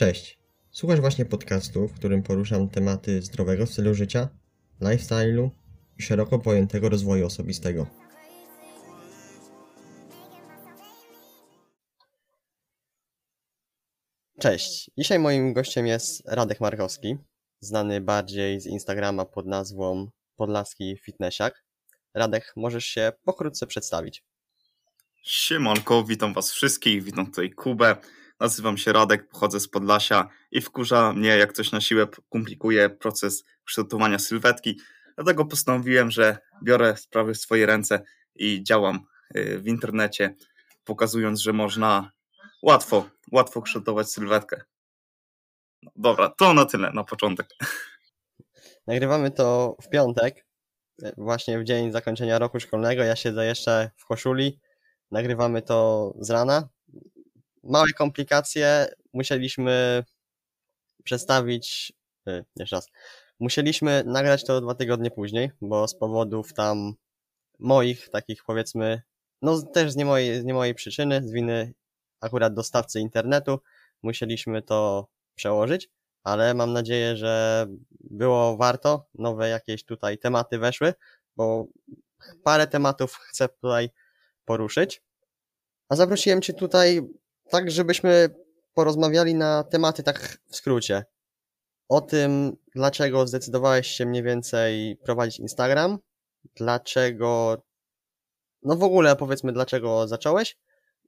Cześć. Słuchasz właśnie podcastu, w którym poruszam tematy zdrowego stylu życia, lifestyle'u i szeroko pojętego rozwoju osobistego. Cześć. Dzisiaj moim gościem jest Radek Markowski, znany bardziej z Instagrama pod nazwą Podlaski Fitnessiak. Radek, możesz się pokrótce przedstawić. Siemanko, witam was wszystkich, witam tutaj Kubę. Nazywam się Radek, pochodzę z Podlasia i wkurza mnie, jak coś na siłę komplikuje proces kształtowania sylwetki. Dlatego postanowiłem, że biorę sprawy w swoje ręce i działam y, w internecie, pokazując, że można łatwo, łatwo kształtować sylwetkę. No, dobra, to na tyle na początek. Nagrywamy to w piątek, właśnie w dzień zakończenia roku szkolnego. Ja siedzę jeszcze w koszuli. Nagrywamy to z rana. Małe komplikacje. Musieliśmy przestawić. y, Jeszcze raz. Musieliśmy nagrać to dwa tygodnie później, bo z powodów tam moich, takich powiedzmy, no też z nie mojej, z nie mojej przyczyny, z winy akurat dostawcy internetu, musieliśmy to przełożyć, ale mam nadzieję, że było warto, nowe jakieś tutaj tematy weszły, bo parę tematów chcę tutaj poruszyć. A zaprosiłem Cię tutaj tak, żebyśmy porozmawiali na tematy tak w skrócie. O tym, dlaczego zdecydowałeś się mniej więcej prowadzić Instagram, dlaczego, no w ogóle powiedzmy, dlaczego zacząłeś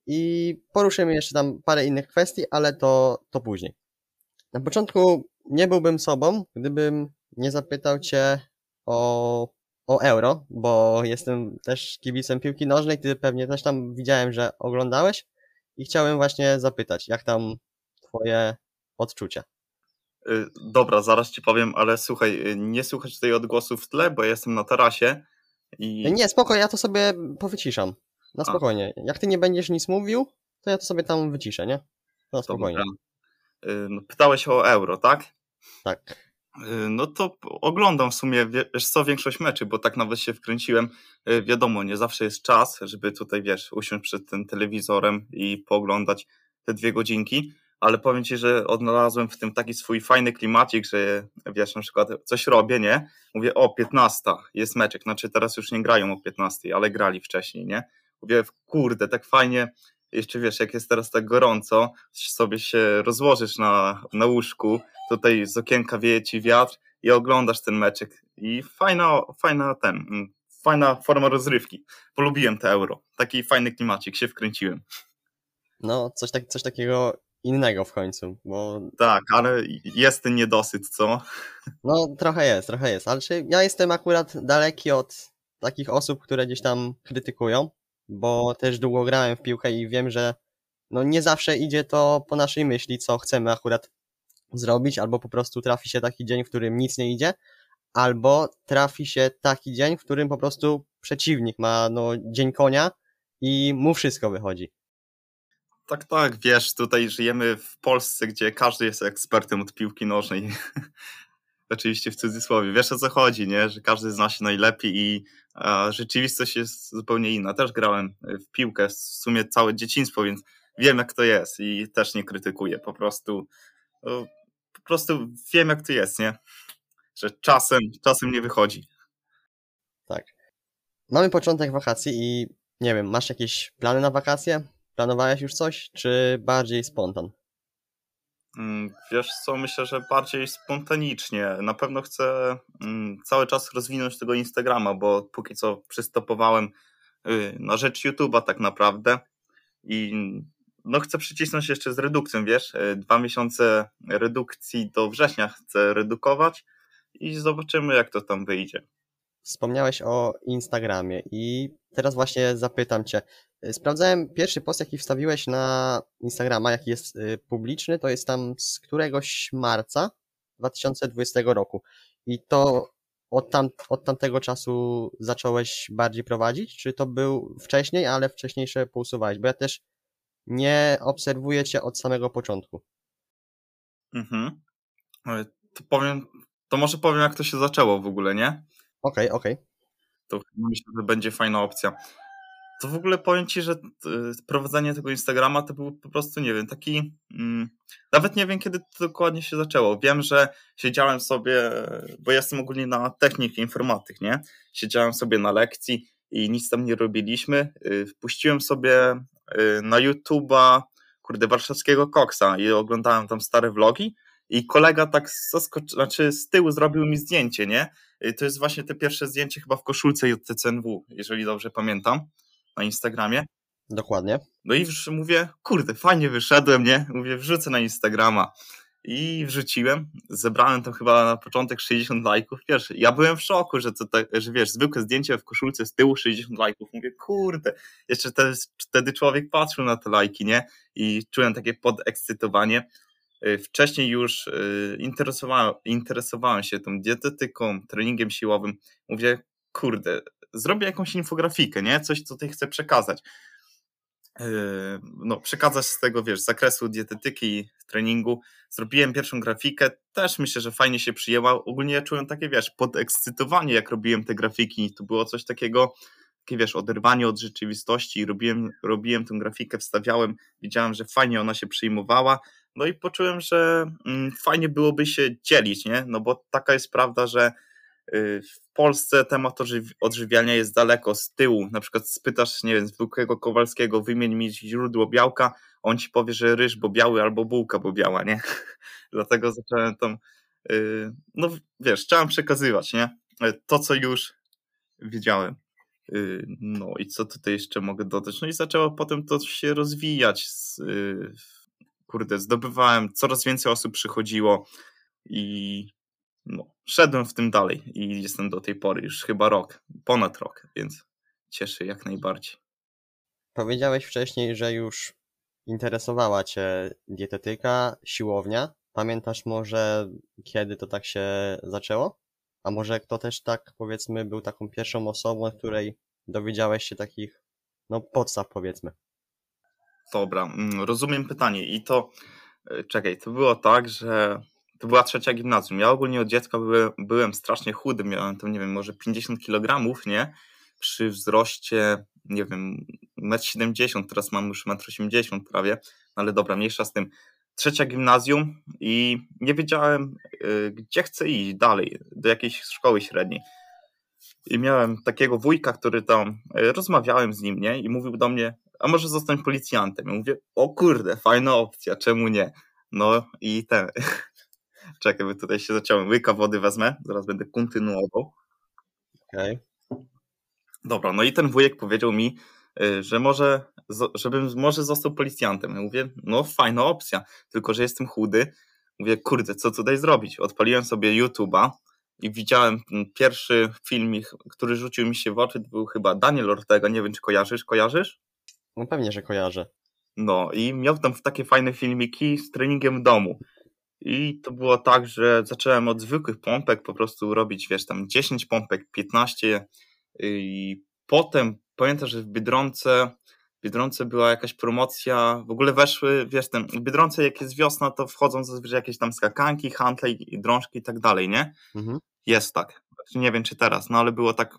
i poruszymy jeszcze tam parę innych kwestii, ale to, to później. Na początku nie byłbym sobą, gdybym nie zapytał Cię o, o euro, bo jestem też kibicem piłki nożnej, Ty pewnie też tam widziałem, że oglądałeś i chciałem właśnie zapytać, jak tam Twoje odczucia? Y, Dobra, zaraz ci powiem, ale słuchaj, y, nie słuchać tutaj odgłosów w tle, bo ja jestem na tarasie i Nie, spoko, ja to sobie powyciszam. Na A. spokojnie. Jak Ty nie będziesz nic mówił, to ja to sobie tam wyciszę, nie? No spokojnie. Dobra. Y, no, pytałeś o euro, tak? Tak. Y, No to oglądam w sumie, wie- wiesz co, większość meczy, bo tak nawet się wkręciłem. Y, Wiadomo, nie zawsze jest czas, żeby tutaj, wiesz, usiąść przed tym telewizorem i pooglądać te dwie godzinki, ale powiem Ci, że odnalazłem w tym taki swój fajny klimacik, że wiesz, na przykład coś robię, nie? Mówię, o, 15 jest meczek, znaczy teraz już nie grają o 15, ale grali wcześniej, nie? Mówię, kurde, tak fajnie, jeszcze wiesz, jak jest teraz tak gorąco, sobie się rozłożysz na, na łóżku, tutaj z okienka wieje ci wiatr i oglądasz ten meczek i fajna, fajna ten, mm, fajna forma rozrywki. Polubiłem te euro. Taki fajny klimacik, się wkręciłem. No, coś, tak, coś takiego innego w końcu, bo Tak, ale jest ten niedosyt, co? no trochę jest, trochę jest, ale czy ja jestem akurat daleki od takich osób, które gdzieś tam krytykują, bo też długo grałem w piłkę i wiem, że no nie zawsze idzie to po naszej myśli, co chcemy akurat zrobić, albo po prostu trafi się taki dzień, w którym nic nie idzie, albo trafi się taki dzień, w którym po prostu przeciwnik ma no dzień konia i mu wszystko wychodzi. Tak, tak, wiesz, tutaj żyjemy w Polsce, gdzie każdy jest ekspertem od piłki nożnej. Oczywiście w cudzysłowie. Wiesz o co chodzi, nie? Że każdy zna się najlepiej i a, rzeczywistość jest zupełnie inna. Też grałem w piłkę w sumie całe dzieciństwo, więc wiem jak to jest i też nie krytykuję. Po prostu, o, po prostu wiem jak to jest, nie? Że czasem, czasem nie wychodzi. Tak. Mamy początek wakacji i nie wiem, masz jakieś plany na wakacje? Planowałeś już coś, czy bardziej spontan? Mm, Wiesz co, myślę, że bardziej spontanicznie. Na pewno chcę mm, cały czas rozwinąć tego Instagrama, bo póki co przystopowałem y, na rzecz YouTube'a tak naprawdę i no chcę przycisnąć jeszcze z redukcją, wiesz, y, dwa miesiące redukcji do września chcę redukować i zobaczymy jak to tam wyjdzie. Wspomniałeś o Instagramie i teraz właśnie zapytam Cię. Sprawdzałem pierwszy post, jaki wstawiłeś na Instagrama, jaki jest y, publiczny, to jest tam z któregoś marca 2020 roku. I to od, tam, od tamtego czasu zacząłeś bardziej prowadzić? Czy to był wcześniej, ale wcześniejsze pousuwałeś? Bo ja też nie obserwuję Cię od samego początku. Mhm. Y, To powiem, to może powiem jak to się zaczęło w ogóle, nie? Okej, okej. to myślę, że będzie fajna opcja. to w ogóle powiem Ci, że y, prowadzenie tego Instagrama to był po prostu, nie wiem, taki, mm, nawet nie wiem kiedy to dokładnie się zaczęło. Wiem, że siedziałem sobie, bo jestem ogólnie na technik informatyk, nie? Siedziałem sobie na lekcji i nic tam nie robiliśmy. Y, wpuściłem sobie y, na YouTube'a, kurde, warszawskiego Koksa i oglądałem tam stare vlogi i kolega tak zaskoczył, znaczy z tyłu zrobił mi zdjęcie, nie? To jest właśnie te pierwsze zdjęcie chyba w koszulce JTCNW, jeżeli dobrze pamiętam na Instagramie. Dokładnie. No i mówię, kurde, fajnie wyszedłem, nie? Mówię, wrzucę na Instagrama. I wrzuciłem, zebrałem tam chyba na początek 60 lajków. Wiesz, ja byłem w szoku, że, to, że wiesz, zwykłe zdjęcie w koszulce z tyłu 60 lajków. Mówię, kurde, jeszcze wtedy, wtedy człowiek patrzył na te lajki, nie? I czułem takie podekscytowanie. Y, wcześniej już y, interesowałem, interesowałem się tą dietetyką, treningiem siłowym. Mówię, kurde, zrobię jakąś infografikę, nie? Coś, co ty chcę przekazać. Yy, no, przekazać z tego, wiesz, z zakresu dietetyki, treningu. Zrobiłem pierwszą grafikę, też myślę, że fajnie się przyjęła. Ogólnie ja czułem takie, wiesz, podekscytowanie, jak robiłem te grafiki. To było coś takiego, takie, wiesz, oderwanie od rzeczywistości. Robiłem, robiłem tę grafikę, wstawiałem, widziałem, że fajnie ona się przyjmowała. No i poczułem, że mm, fajnie byłoby się dzielić, nie? No bo taka jest prawda, że Y, w Polsce temat odżywiania jest daleko z tyłu. Na przykład spytasz, nie wiem, zwykłego Kowalskiego, wymień mi źródło białka, on ci powie, że ryż bo biały albo bułka bo biała, nie? Dlatego zacząłem tam, y, no wiesz, chciałem przekazywać, nie? To, co już wiedziałem. Y, no i co tutaj jeszcze mogę dodać? No i zaczęło potem to się rozwijać. Kurde, zdobywałem, coraz więcej osób przychodziło i no, szedłem w tym dalej i jestem do tej pory już chyba rok, ponad rok, więc cieszę jak najbardziej. Powiedziałeś wcześniej, że już interesowała Cię dietetyka, siłownia. Pamiętasz może, kiedy to tak się zaczęło? A może kto też tak, powiedzmy, był taką pierwszą osobą, której dowiedziałeś się takich, no, podstaw, powiedzmy? Dobra, mm, rozumiem pytanie. I to, e, czekaj, to było tak, że to była trzecia gimnazjum. Ja ogólnie od dziecka byłem, byłem strasznie chudy, miałem tam, nie wiem, może 50 kg, nie? Przy wzroście, nie wiem, 1,70 m, teraz mam już 1,80 m prawie, no ale dobra, mniejsza z tym. Trzecia gimnazjum i nie wiedziałem, y, gdzie chcę iść dalej, do jakiejś szkoły średniej. I miałem takiego wujka, który tam, y, rozmawiałem z nim, nie? I mówił do mnie, a może zostań policjantem. I mówię, o kurde, fajna opcja, czemu nie? No i ten, Czekaj, by tutaj się zaciąłem. Łyka wody wezmę, zaraz będę kontynuował. Okej. Okay. Dobra, no i ten wujek powiedział mi, y, że może, żebym może został policjantem. Ja mówię, no fajna opcja, tylko że jestem chudy. Mówię, kurde, co tutaj zrobić? Odpaliłem sobie YouTube'a i widziałem pierwszy filmik, który rzucił mi się w oczy, to był chyba Daniel Ortega, nie wiem czy kojarzysz, kojarzysz? No pewnie, że kojarzę. No i miał tam takie fajne filmiki z treningiem w domu. I to było tak, że zacząłem od zwykłych pompek po prostu robić, wiesz, tam 10 pompek, 15 i potem pamiętam, że w Biedronce w Biedronce była jakaś promocja, w ogóle weszły, wiesz, ten, w Biedronce jak jest wiosna, to wchodzą zazwyczaj jakieś tam skakanki, hantle i drążki i tak dalej, nie? Mhm. Jest tak. Nie wiem, czy teraz, no ale było tak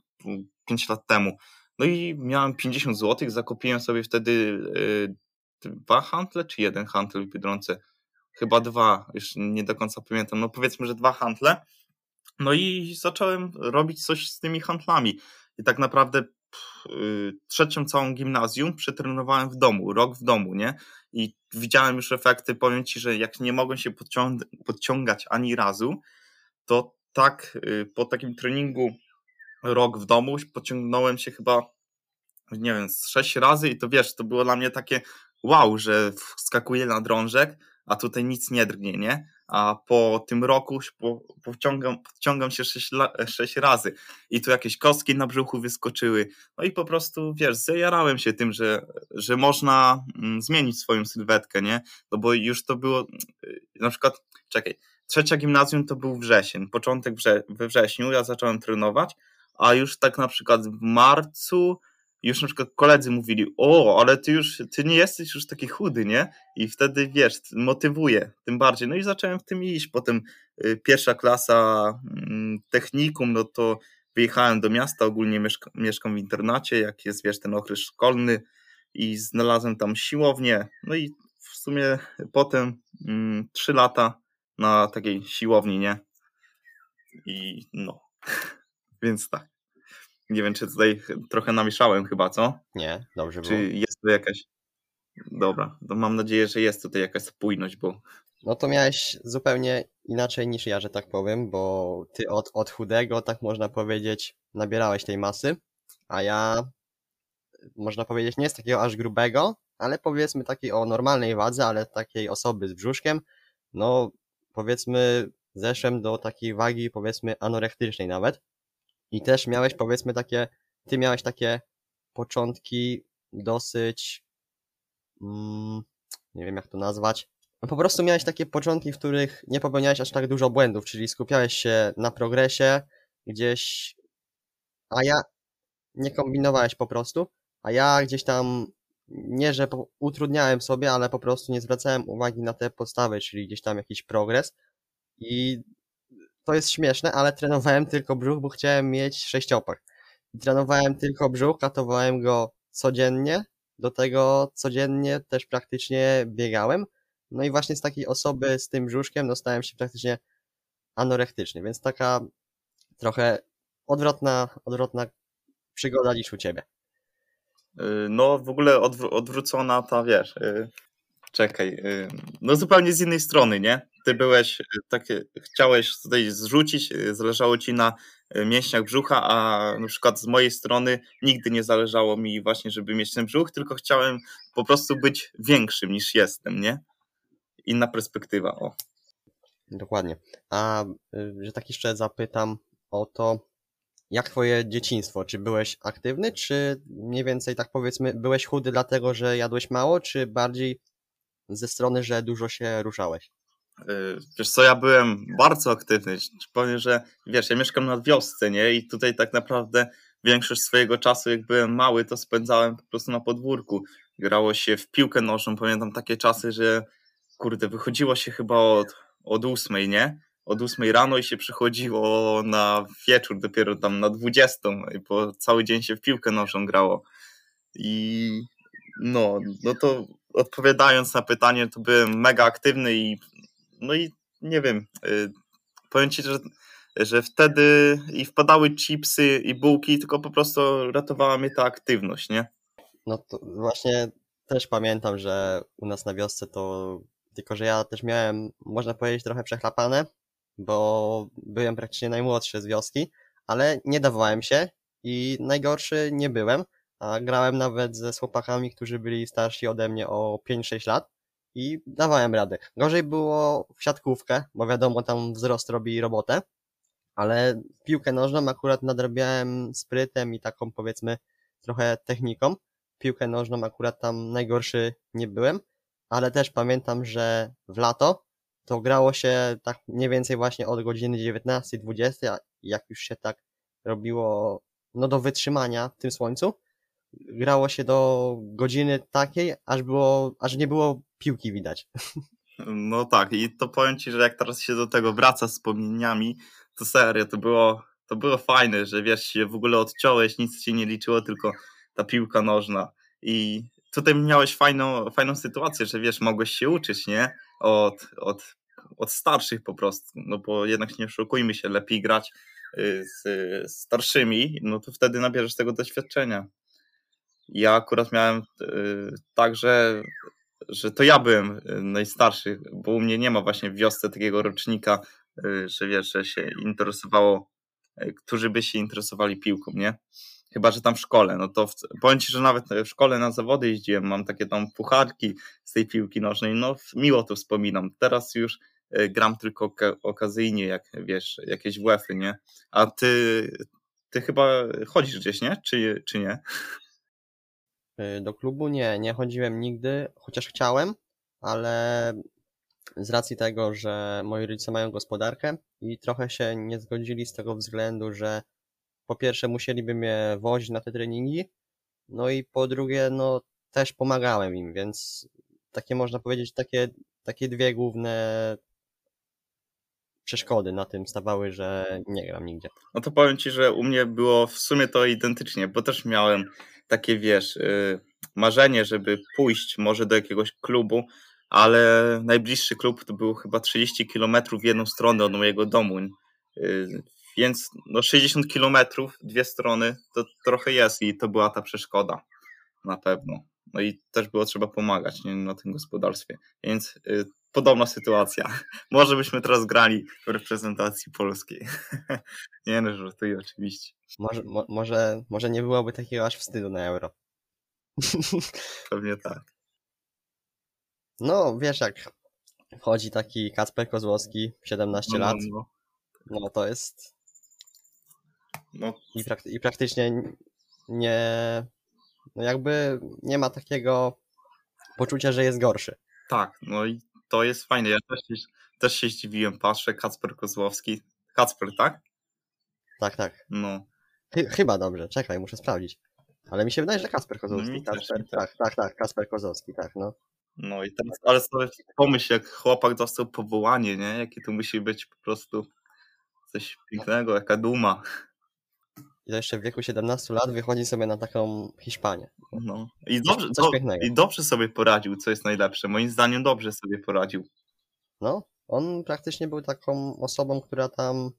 5 lat temu. No i miałem 50 zł, zakupiłem sobie wtedy y, dwa hantle, czy jeden hantel w Biedronce? chyba dwa, już nie do końca pamiętam, no powiedzmy, że dwa handle. No i zacząłem robić coś z tymi handlami. I tak naprawdę yy, trzecią całą gimnazjum przetrenowałem w domu, rok w domu, nie? I widziałem już efekty, powiem Ci, że jak nie mogłem się podciąg podciągać ani razu, to tak yy, po takim treningu rok w domu pociągnąłem się chyba, nie wiem, sześć razy i to wiesz, to było dla mnie takie wow, że wskakuję na drążek, a tutaj nic nie drgnie, nie? A po tym roku po, powciągam, podciągam się sześć, sześć razy i tu jakieś kostki na brzuchu wyskoczyły. No i po prostu, wiesz, zajarałem się tym, że, że można mm, zmienić swoją sylwetkę, nie? No bo już to było, y, na przykład, czekaj, trzecia gimnazjum to był wrzesień, początek wrze we wrześniu ja zacząłem trenować, a już tak na przykład w marcu już na przykład koledzy mówili, o, ale ty już, ty nie jesteś już taki chudy, nie? I wtedy, wiesz, motywuje tym bardziej. No i zacząłem w tym iść. Potem y, pierwsza klasa y, technikum, no to wyjechałem do miasta, ogólnie mieszka, mieszkam w internacie, jak jest, wiesz, ten okres szkolny i znalazłem tam siłownię, no i w sumie potem mm, trzy lata na takiej siłowni, nie? I no, więc tak. Nie wiem, czy tutaj trochę namieszałem chyba, co? Nie, dobrze było. Czy jest tu jakaś... Dobra, to mam nadzieję, że jest tutaj jakaś spójność, bo No to miałeś zupełnie inaczej niż ja, że tak powiem, bo ty od, od chudego, tak można powiedzieć, nabierałeś tej masy, a ja, można powiedzieć, nie z takiego aż grubego, ale powiedzmy takiej o normalnej wadze, ale takiej osoby z brzuszkiem, no powiedzmy zeszłem do takiej wagi, powiedzmy anorektycznej nawet i też miałeś powiedzmy takie, ty miałeś takie początki dosyć, mm, nie wiem jak to nazwać, no po prostu miałeś takie początki, w których nie popełniałeś aż tak dużo błędów, czyli skupiałeś się na progresie gdzieś, a ja nie kombinowałeś po prostu, a ja gdzieś tam nie, że utrudniałem sobie, ale po prostu nie zwracałem uwagi na te podstawy, czyli gdzieś tam jakiś progres. I to jest śmieszne, ale trenowałem tylko brzuch, bo chciałem mieć sześciopak. Trenowałem tylko brzuch, katowałem go codziennie, do tego codziennie też praktycznie biegałem, no i właśnie z takiej osoby z tym brzuszkiem dostałem się praktycznie anorektycznie, więc taka trochę odwrotna, odwrotna przygoda niż u ciebie. y, no w ogóle odwró- odwrócona ta, wiesz, y, czekaj, y, no zupełnie z innej strony, nie? Ty byłeś, y, takie, chciałeś tutaj zrzucić, y, zależało ci na mięśniach brzucha, a na przykład z mojej strony nigdy nie zależało mi właśnie, żeby mieć ten brzuch, tylko chciałem po prostu być większym niż jestem, nie? Inna perspektywa, o. Dokładnie. A że tak jeszcze zapytam o to, jak twoje dzieciństwo? Czy byłeś aktywny, czy mniej więcej tak powiedzmy, byłeś chudy dlatego, że jadłeś mało, czy bardziej ze strony, że dużo się ruszałeś? Y, Wiesz co, ja byłem bardzo aktywny. Powiem, że wiesz, ja mieszkam na wiosce, nie? I tutaj tak naprawdę większość swojego czasu, jak byłem mały, to spędzałem po prostu na podwórku. Grało się w piłkę nożną. Pamiętam takie czasy, że kurde, wychodziło się chyba od, od ósmej, nie? Od ósmej rano i się przychodziło na wieczór, dopiero tam na dwudziestą, i po cały dzień się w piłkę nożną grało. I no, no to odpowiadając na pytanie, to byłem mega aktywny i no i nie wiem, y, powiem ci, że, że wtedy i wpadały chipsy i bułki, tylko po prostu ratowała mnie ta aktywność, nie? No to właśnie też pamiętam, że u nas na wiosce to, tylko że ja też miałem, można powiedzieć, trochę przechlapane, bo byłem praktycznie najmłodszy z wioski, ale nie dawałem się i najgorszy nie byłem, a grałem nawet ze chłopakami, którzy byli starsi ode mnie o 5-6 lat i dawałem radę. Gorzej było w siatkówkę, bo wiadomo, tam wzrost robi robotę, ale piłkę nożną akurat nadrabiałem sprytem i taką powiedzmy trochę techniką. Piłkę nożną akurat tam najgorszy nie byłem, ale też pamiętam, że w lato to grało się tak mniej więcej właśnie od godziny 19-20, a jak już się tak robiło no do wytrzymania w tym słońcu, grało się do godziny takiej, aż było, aż nie było piłki widać. No tak, i to powiem ci, że jak teraz się do tego wraca z wspomnieniami, to serio, to było, to było fajne, że wiesz, się w ogóle odciąłeś, nic się nie liczyło, tylko ta piłka nożna. I tutaj miałeś fajną, fajną sytuację, że wiesz, mogłeś się uczyć, nie? Od, od, od starszych po prostu, no bo jednak nie oszukujmy się, lepiej grać y, z z starszymi, no to wtedy nabierzesz tego doświadczenia. Ja akurat miałem y, tak, że, że to ja byłem y, najstarszy, bo u mnie nie ma właśnie w wiosce takiego rocznika, y, że wiesz, że się interesowało, którzy by się interesowali piłką, nie? Chyba, że tam w szkole, no to w, powiem Ci, że nawet w szkole na zawody jeździłem, mam takie tam pucharki z tej piłki nożnej, no miło to wspominam. Teraz już gram tylko oka- okazyjnie, jak wiesz, jakieś WF-y, nie? A ty, ty chyba chodzisz gdzieś, nie? Czy, czy nie? Y, Do klubu nie, nie chodziłem nigdy, chociaż chciałem, ale z racji tego, że moi rodzice mają gospodarkę i trochę się nie zgodzili z tego względu, że po pierwsze musieliby mnie wozić na te treningi, no i po drugie, no też pomagałem im, więc takie można powiedzieć, takie, takie dwie główne przeszkody na tym stawały, że nie gram nigdzie. No to powiem ci, że u mnie było w sumie to identycznie, bo też miałem takie, wiesz, y, marzenie, żeby pójść może do jakiegoś klubu, ale najbliższy klub to był chyba 30 km w jedną stronę od mojego domu. Y, więc no 60 km, dwie strony, to trochę jest i to była ta przeszkoda na pewno. No i też było trzeba pomagać nie, na tym gospodarstwie. Więc y, podobna sytuacja. Może byśmy teraz grali w reprezentacji polskiej. nie no, żartuję oczywiście. Może, mo, może, może nie byłoby takiego aż wstydu na euro. Pewnie tak. No, wiesz jak wchodzi taki Kacper Kozłowski, 17 No, no, lat, no. no to jest No, i, i praktycznie nie, no jakby nie ma takiego poczucia, że jest gorszy. tak, no i to jest fajne. Ja też się, też się zdziwiłem, patrzę, Kacper Kozłowski. Kacper, tak? Tak, tak. No, Chy- chyba dobrze, czekaj, muszę sprawdzić. Ale mi się wydaje, że Kasper No Kozłowski. tak, też, tak, mi tak, tak, tak, Kasper Kozłowski, tak, no. no i teraz, ale sobie pomyśl, jak chłopak dostał powołanie, nie? Jakie to musi być po prostu coś pięknego, jaka duma. I to jeszcze w wieku 17 lat wychodzi sobie na taką Hiszpanię. No. I dobrze, coś do, pięknego. I dobrze sobie poradził, co jest najlepsze. Moim zdaniem dobrze sobie poradził. No, on praktycznie był taką osobą, która tam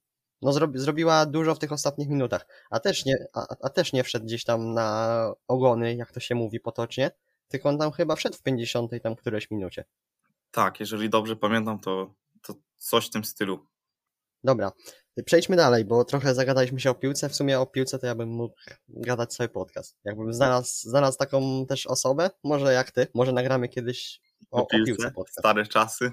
no, zrobi, zrobiła dużo w tych ostatnich minutach, a też, nie, a, a też nie wszedł gdzieś tam na ogony, jak to się mówi potocznie, tylko on tam chyba wszedł w 50 tam któreś minucie. Tak, jeżeli dobrze pamiętam, to, to coś w tym stylu. Dobra, przejdźmy dalej, bo trochę zagadaliśmy się o piłce. W sumie o piłce to ja bym mógł gadać cały podcast. Jakbym znalazł, znalazł taką też osobę, może jak ty, może nagramy kiedyś o, o piłce podcast. stare czasy.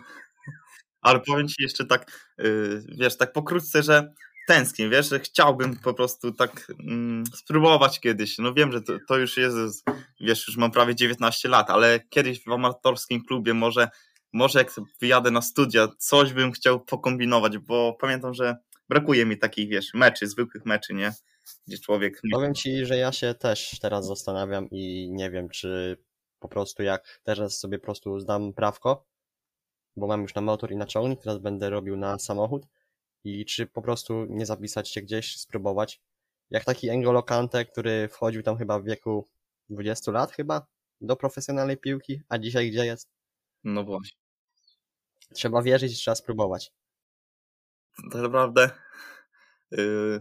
Ale powiem ci jeszcze tak, yy, wiesz, tak pokrótce, że tęsknię, wiesz, że chciałbym po prostu tak mm, spróbować kiedyś. No wiem, że to, to już jest, wiesz, już mam prawie 19 lat, ale kiedyś w amatorskim klubie może, może jak wyjadę na studia, coś bym chciał pokombinować, bo pamiętam, że brakuje mi takich, wiesz, meczy, zwykłych meczy, nie? Gdzie człowiek... Powiem ci, że ja się też teraz zastanawiam i nie wiem, czy po prostu jak teraz sobie po prostu zdam prawko, bo mam już na motor i na ciągnik, teraz będę robił na samochód i czy po prostu nie zapisać się gdzieś, spróbować. Jak taki Engolo Kante, który wchodził tam chyba w wieku 20 lat chyba do profesjonalnej piłki, a dzisiaj gdzie jest? No właśnie. Trzeba wierzyć i trzeba spróbować. tak naprawdę yy,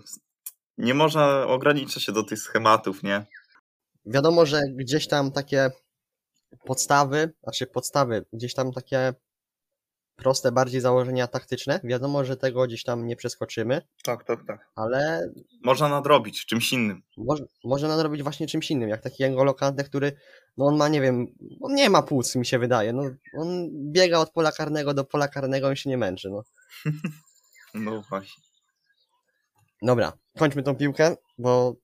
nie można ograniczać się do tych schematów, nie? Wiadomo, że gdzieś tam takie podstawy, znaczy podstawy, gdzieś tam takie proste bardziej założenia taktyczne, wiadomo, że tego gdzieś tam nie przeskoczymy, Tak, tak, tak. ale Można nadrobić czymś innym. może, może nadrobić właśnie czymś innym, jak taki N'Golo Kante, który, no on ma, nie wiem, on nie ma płuc, mi się wydaje, no on biega od pola karnego do pola karnego i się nie męczy, no. No właśnie. Dobra, kończmy tą piłkę, bo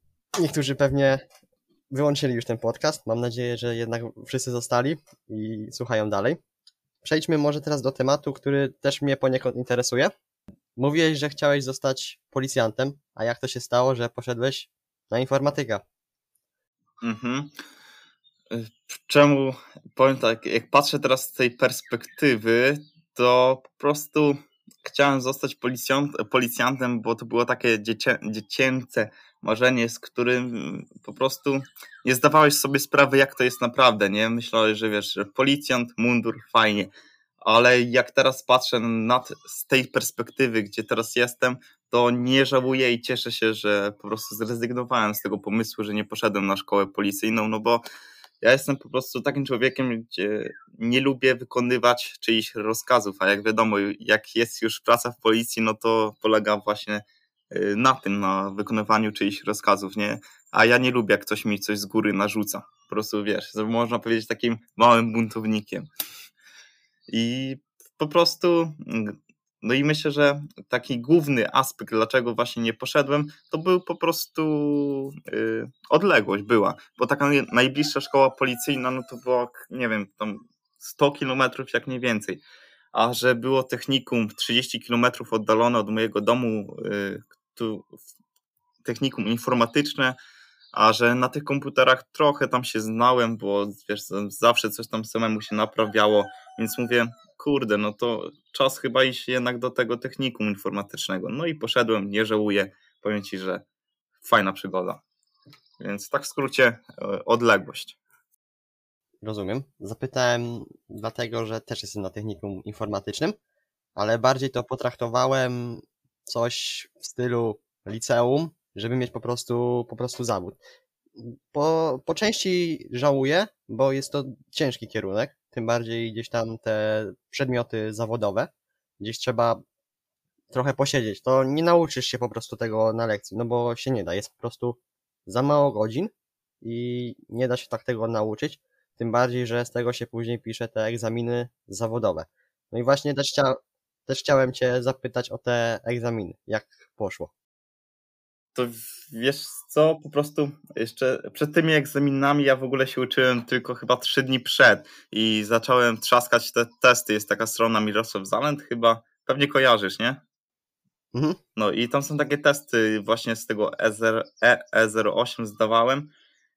niektórzy pewnie wyłączyli już ten podcast. Mam nadzieję, że jednak wszyscy zostali i słuchają dalej. Przejdźmy może teraz do tematu, który też mnie poniekąd interesuje. Mówiłeś, że chciałeś zostać policjantem, a jak to się stało, że poszedłeś na informatyka? Mhm. Czemu, powiem tak, jak patrzę teraz z tej perspektywy, to po prostu chciałem zostać policjant, policjantem, bo to było takie dziecię, dziecięce marzenie, z którym po prostu nie zdawałeś sobie sprawy, jak to jest naprawdę, nie? Myślałeś, że wiesz, że policjant, mundur, fajnie, ale jak teraz patrzę nad, z tej perspektywy, gdzie teraz jestem, to nie żałuję i cieszę się, że po prostu zrezygnowałem z tego pomysłu, że nie poszedłem na szkołę policyjną, no bo ja jestem po prostu takim człowiekiem, gdzie nie lubię wykonywać czyichś rozkazów, a jak wiadomo, jak jest już praca w policji, no to polega właśnie y, na tym, na wykonywaniu czyichś rozkazów, nie? A ja nie lubię, jak ktoś mi coś z góry narzuca. Po prostu, wiesz, można powiedzieć takim małym buntownikiem. I po prostu, no i myślę, że taki główny aspekt, dlaczego właśnie nie poszedłem, to był po prostu yy, odległość była, bo taka najbliższa szkoła policyjna, no to było, nie wiem, tam 100 kilometrów jak nie więcej, a że było technikum 30 kilometrów oddalone od mojego domu, yy, tu, technikum informatyczne, a że na tych komputerach trochę tam się znałem, bo wiesz, zawsze coś tam samemu się naprawiało, więc mówię, kurde, no to czas chyba iść jednak do tego technikum informatycznego. No i poszedłem, nie żałuję, powiem Ci, że fajna przygoda. Więc tak w skrócie e, odległość. Rozumiem. Zapytałem dlatego, że też jestem na technikum informatycznym, ale bardziej to potraktowałem coś w stylu liceum, żeby mieć po prostu, po prostu zawód. Po, po części żałuję, bo jest to ciężki kierunek, tym bardziej gdzieś tam te przedmioty zawodowe, gdzieś trzeba trochę posiedzieć. To nie nauczysz się po prostu tego na lekcji, no bo się nie da. Jest po prostu za mało godzin i nie da się tak tego nauczyć. Tym bardziej, że z tego się później pisze te egzaminy zawodowe. No i właśnie też, chcia, też chciałem Cię zapytać o te egzaminy. Jak poszło? To wiesz co, po prostu jeszcze przed tymi egzaminami ja w ogóle się uczyłem tylko chyba trzy dni przed i zacząłem trzaskać te testy. Jest taka strona Mirosław Zalent chyba, pewnie kojarzysz, nie? Mhm. No i tam są takie testy właśnie z tego E0, E08 zdawałem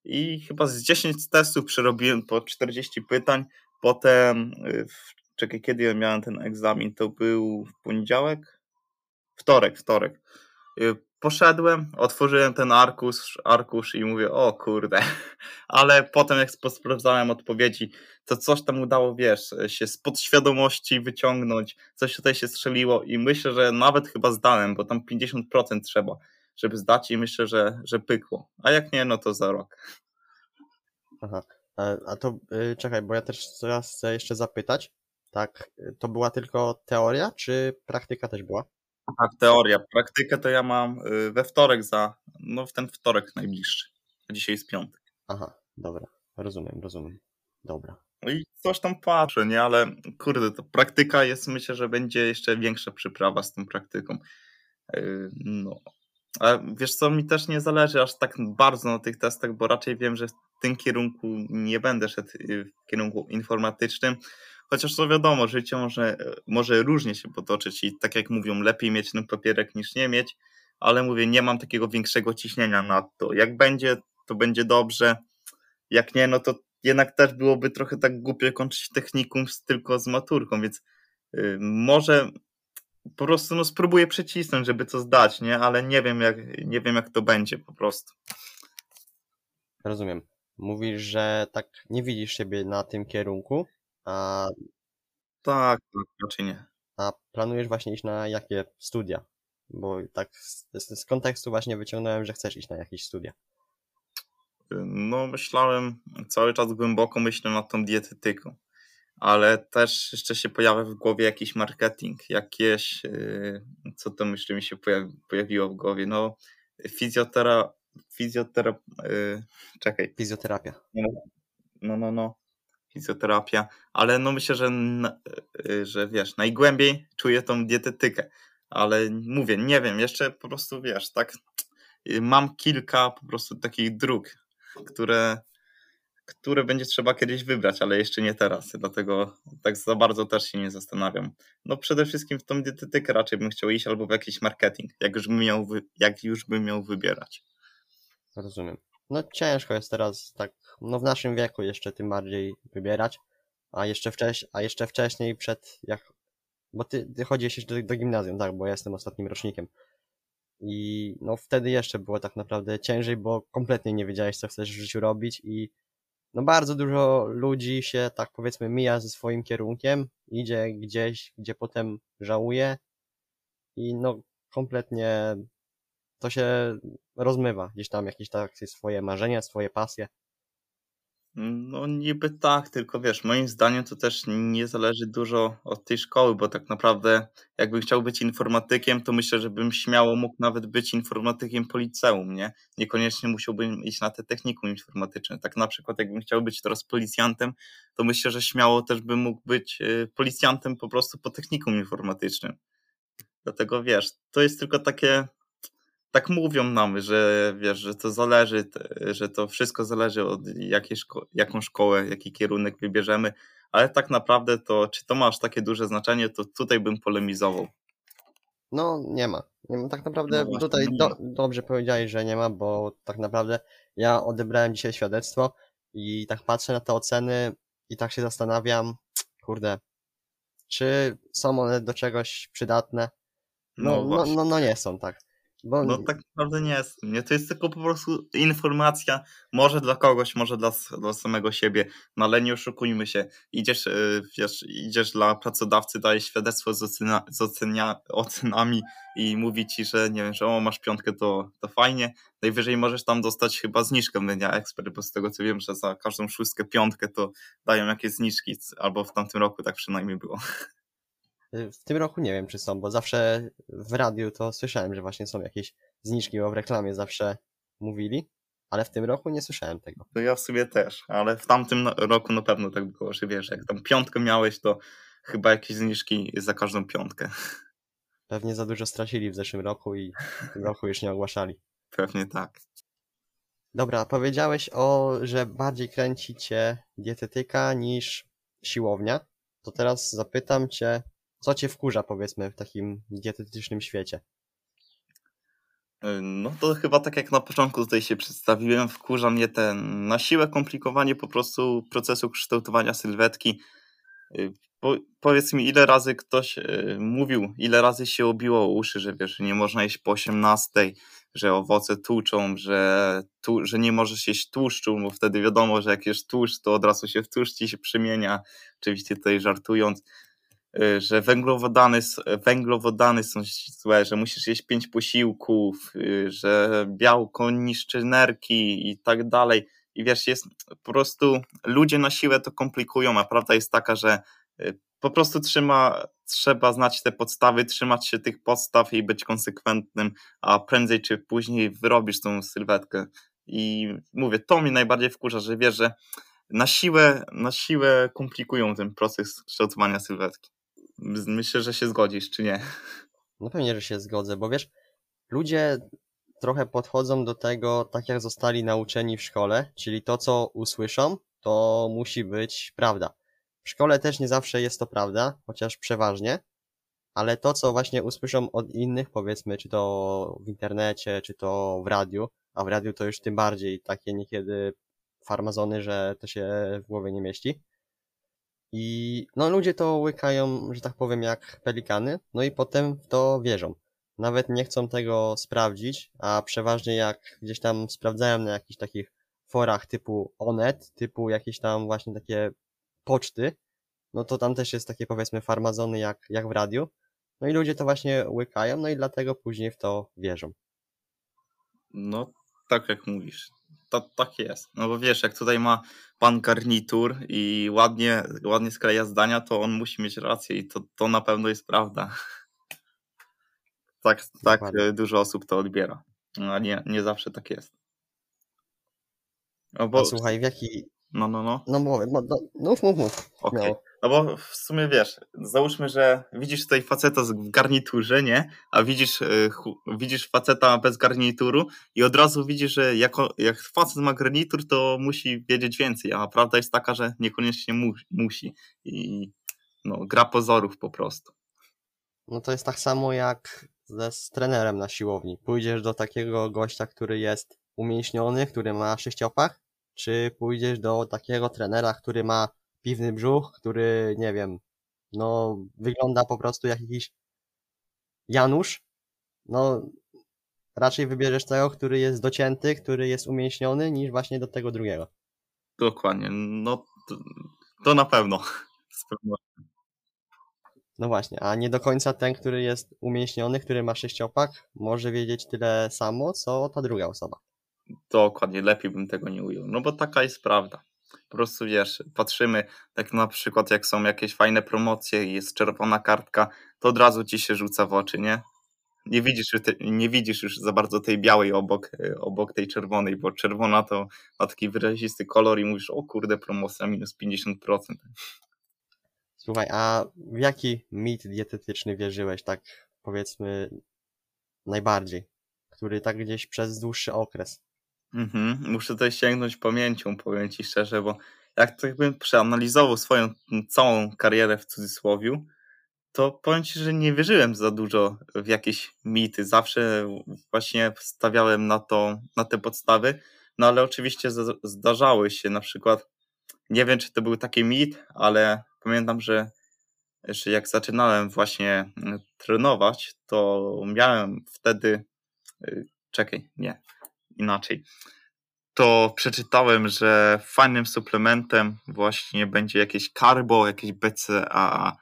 i chyba z 10 testów przerobiłem po 40 pytań. Potem, y, w, czekaj, kiedy ja miałem ten egzamin? To był w poniedziałek? Wtorek, wtorek. Poszedłem, otworzyłem ten arkusz, arkusz i mówię, o kurde, ale potem jak sprawdzałem odpowiedzi, to coś tam udało, wiesz, się z podświadomości wyciągnąć, coś tutaj się strzeliło i myślę, że nawet chyba zdałem, bo tam 50% trzeba, żeby zdać i myślę, że, że pykło. A jak nie, no to za rok. Aha. A, a to y, czekaj, bo ja też teraz chcę jeszcze zapytać. Tak, to była tylko teoria, czy praktyka też była? Tak, teoria. Praktykę to ja mam y, we wtorek za, no w ten wtorek najbliższy. A dzisiaj jest piątek. Aha, dobra, rozumiem, rozumiem. Dobra. No i coś tam patrzę, nie? Ale kurde, to praktyka jest, myślę, że będzie jeszcze większa przyprawa z tą praktyką. Yy, No. A wiesz co, mi też nie zależy aż tak bardzo na tych testach, bo raczej wiem, że w tym kierunku nie będę szedł y, w kierunku informatycznym. Chociaż to wiadomo, życie może, może różnie się potoczyć i tak jak mówią, lepiej mieć ten papierek niż nie mieć, ale mówię, nie mam takiego większego ciśnienia na to. Jak będzie, to będzie dobrze. Jak nie, no to jednak też byłoby trochę tak głupio kończyć technikum z, tylko z maturką, więc y, może po prostu no, spróbuję przycisnąć, żeby to zdać, nie? Ale nie wiem, jak, nie wiem, jak to będzie po prostu. Rozumiem. Mówisz, że tak nie widzisz siebie na tym kierunku, a, Tak, tak, raczej nie. a planujesz właśnie iść na jakie studia? Bo tak z, z kontekstu właśnie wyciągnąłem, że chcesz iść na jakieś studia. No, myślałem, cały czas głęboko myślę nad tą dietetyką, ale też jeszcze się pojawia w głowie jakiś marketing, jakieś, yy, co to myślę mi się pojawi, pojawiło w głowie, no, fizjotera, fizjotera, yy, czekaj, Fizjoterapia. no, no, no, fizjoterapia, ale no myślę, że, y, że wiesz, najgłębiej czuję tą dietetykę, ale mówię, nie wiem, jeszcze po prostu wiesz, tak, y, mam kilka po prostu takich dróg, które, które będzie trzeba kiedyś wybrać, ale jeszcze nie teraz, dlatego tak za bardzo też się nie zastanawiam. No przede wszystkim w tą dietetykę raczej bym chciał iść albo w jakiś marketing, jak już bym miał, jak już bym miał wybierać. Rozumiem. No ciężko jest teraz tak, no w naszym wieku jeszcze tym bardziej wybierać, a jeszcze wcześniej, a jeszcze wcześniej przed jak, bo ty, ty chodzisz jeszcze do, do gimnazjum, tak, bo ja jestem ostatnim rocznikiem. I no wtedy jeszcze było tak naprawdę ciężej, bo kompletnie nie wiedziałeś, co chcesz w życiu robić i no bardzo dużo ludzi się tak powiedzmy mija ze swoim kierunkiem, idzie gdzieś, gdzie potem żałuje i no kompletnie to się rozmywa, gdzieś tam jakieś takie swoje marzenia, swoje pasje. No niby tak, tylko wiesz, moim zdaniem to też nie zależy dużo od tej szkoły, bo tak naprawdę jakbym chciał być informatykiem, to myślę, że bym śmiało mógł nawet być informatykiem po liceum, nie? Niekoniecznie musiałbym iść na te technikum informatyczne. Tak na przykład jakbym chciał być teraz policjantem, to myślę, że śmiało też bym mógł być y, policjantem po prostu po technikum informatycznym. Dlatego wiesz, to jest tylko takie tak mówią nam, że wiesz, że to zależy, że to wszystko zależy od jakiej szko- jaką szkołę, jaki kierunek wybierzemy, ale tak naprawdę to, czy to ma aż takie duże znaczenie, to tutaj bym polemizował. No, nie ma. Nie ma. Tak naprawdę No tutaj nie do, dobrze powiedziałeś, że nie ma, bo tak naprawdę ja odebrałem dzisiaj świadectwo i tak patrzę na te oceny i tak się zastanawiam, kurde, czy są one do czegoś przydatne? No, No, no, no, no nie są, tak. Bo No tak naprawdę nie jest. Nie, to jest tylko po prostu informacja, może dla kogoś, może dla, dla samego siebie, no ale nie oszukujmy się. Idziesz, y, wiesz, idziesz dla pracodawcy, daje świadectwo z, ocena, z ocenia, ocenami i mówi ci, że nie wiem, że o, masz piątkę, to, to fajnie. Najwyżej możesz tam dostać chyba zniżkę w Media Expert, bo z tego co wiem, że za każdą szóstkę, piątkę to dają jakieś zniżki, albo w tamtym roku tak przynajmniej było. Y, w tym roku nie wiem, czy są, bo zawsze w radiu to słyszałem, że właśnie są jakieś zniżki, bo w reklamie zawsze mówili, ale w tym roku nie słyszałem tego. To ja w sobie też, ale w tamtym no- roku na pewno tak było, że wiesz, jak tam piątkę miałeś, to chyba jakieś zniżki za każdą piątkę. Pewnie za dużo stracili w zeszłym roku i w tym roku już nie ogłaszali. Pewnie tak. Dobra, powiedziałeś o, że bardziej kręci cię dietetyka niż siłownia. To teraz zapytam cię, co cię wkurza, powiedzmy, w takim dietetycznym świecie? Y, No to chyba tak jak na początku tutaj się przedstawiłem, wkurza mnie ten na siłę komplikowanie po prostu procesu kształtowania sylwetki. Y, Po, powiedz mi, ile razy ktoś y, mówił, ile razy się obiło uszy, że wiesz, nie można jeść po 18, że owoce tłuczą, że, tu, że nie możesz jeść tłuszczu, bo wtedy wiadomo, że jak jesz tłuszcz, to od razu się w tłuszcz ci się przemienia. Oczywiście tutaj żartując że węglowodany, węglowodany są złe, że musisz jeść pięć posiłków, y, że białko niszczy nerki i tak dalej. I wiesz, jest po prostu ludzie na siłę to komplikują, a prawda jest taka, że y, po prostu trzyma, trzeba znać te podstawy, trzymać się tych podstaw i być konsekwentnym, a prędzej czy później wyrobisz tą sylwetkę. I mówię, to mnie najbardziej wkurza, że wiesz, że na siłę, na siłę komplikują ten proces kształtowania sylwetki. Myślę, że się zgodzisz, czy nie? No pewnie, że się zgodzę, bo wiesz, ludzie trochę podchodzą do tego tak, jak zostali nauczeni w szkole, czyli to, co usłyszą, to musi być prawda. W szkole też nie zawsze jest to prawda, chociaż przeważnie, ale to, co właśnie usłyszą od innych, powiedzmy, czy to w internecie, czy to w radiu, a w radiu to już tym bardziej takie niekiedy farmazony, że to się w głowie nie mieści. I no ludzie to łykają, że tak powiem, jak pelikany, no i potem w to wierzą. Nawet nie chcą tego sprawdzić, a przeważnie jak gdzieś tam sprawdzałem na jakichś takich forach typu Onet, typu jakieś tam właśnie takie poczty, no to tam też jest takie powiedzmy farmazony jak, jak w radiu. No i ludzie to właśnie łykają, no i dlatego później w to wierzą. No, tak jak mówisz. To, tak jest. No bo wiesz, jak tutaj ma pan garnitur i ładnie, ładnie skleja zdania, to on musi mieć rację i to, to na pewno jest prawda. Tak, tak Dokładnie. dużo osób to odbiera. No, A nie, nie zawsze tak jest. No bo, A słuchaj, w jaki... no, no, no. No mówię, no, no, mów, mów, mów. Okej. Śmiało. No bo w sumie wiesz, załóżmy, że widzisz tutaj faceta w garniturze, nie? A widzisz, chu- widzisz faceta bez garnituru i od razu widzisz, że jako, jak facet ma garnitur, to musi wiedzieć więcej, a prawda jest taka, że niekoniecznie mu, musi. I no, gra pozorów po prostu. No to jest tak samo jak ze, z trenerem na siłowni. Pójdziesz do takiego gościa, który jest umięśniony, który ma sześciopak, czy pójdziesz do takiego trenera, który ma piwny brzuch, który, nie wiem, no wygląda po prostu jak jakiś Janusz, no raczej wybierzesz tego, który jest docięty, który jest umięśniony, niż właśnie do tego drugiego. Dokładnie. No to, to na pewno. Z pewnością. No właśnie, a nie do końca ten, który jest umięśniony, który ma sześciopak, może wiedzieć tyle samo, co ta druga osoba. Dokładnie, lepiej bym tego nie ujął. No bo taka jest prawda. Po prostu wiesz, patrzymy, tak na przykład jak są jakieś fajne promocje i jest czerwona kartka, to od razu ci się rzuca w oczy, nie? Nie widzisz, nie widzisz już za bardzo tej białej obok, e, obok tej czerwonej, bo czerwona to ma taki wyrazisty kolor i mówisz, o kurde, promocja minus 50%. Słuchaj, a w jaki mit dietetyczny wierzyłeś, tak powiedzmy, najbardziej? Który tak gdzieś przez dłuższy okres. Mhm. Muszę tutaj sięgnąć pamięcią, powiem ci szczerze, bo jak tak bym przeanalizował swoją całą karierę w cudzysłowiu, to powiem ci, że nie wierzyłem za dużo w jakieś mity. Zawsze właśnie stawiałem na to, na te podstawy, no ale oczywiście za- zdarzały się na przykład, nie wiem czy to był taki mit, ale pamiętam, że że jak zaczynałem właśnie trenować, to miałem wtedy, y, czekaj, nie, inaczej, to przeczytałem, że fajnym suplementem właśnie będzie jakieś carbo, jakieś BCAA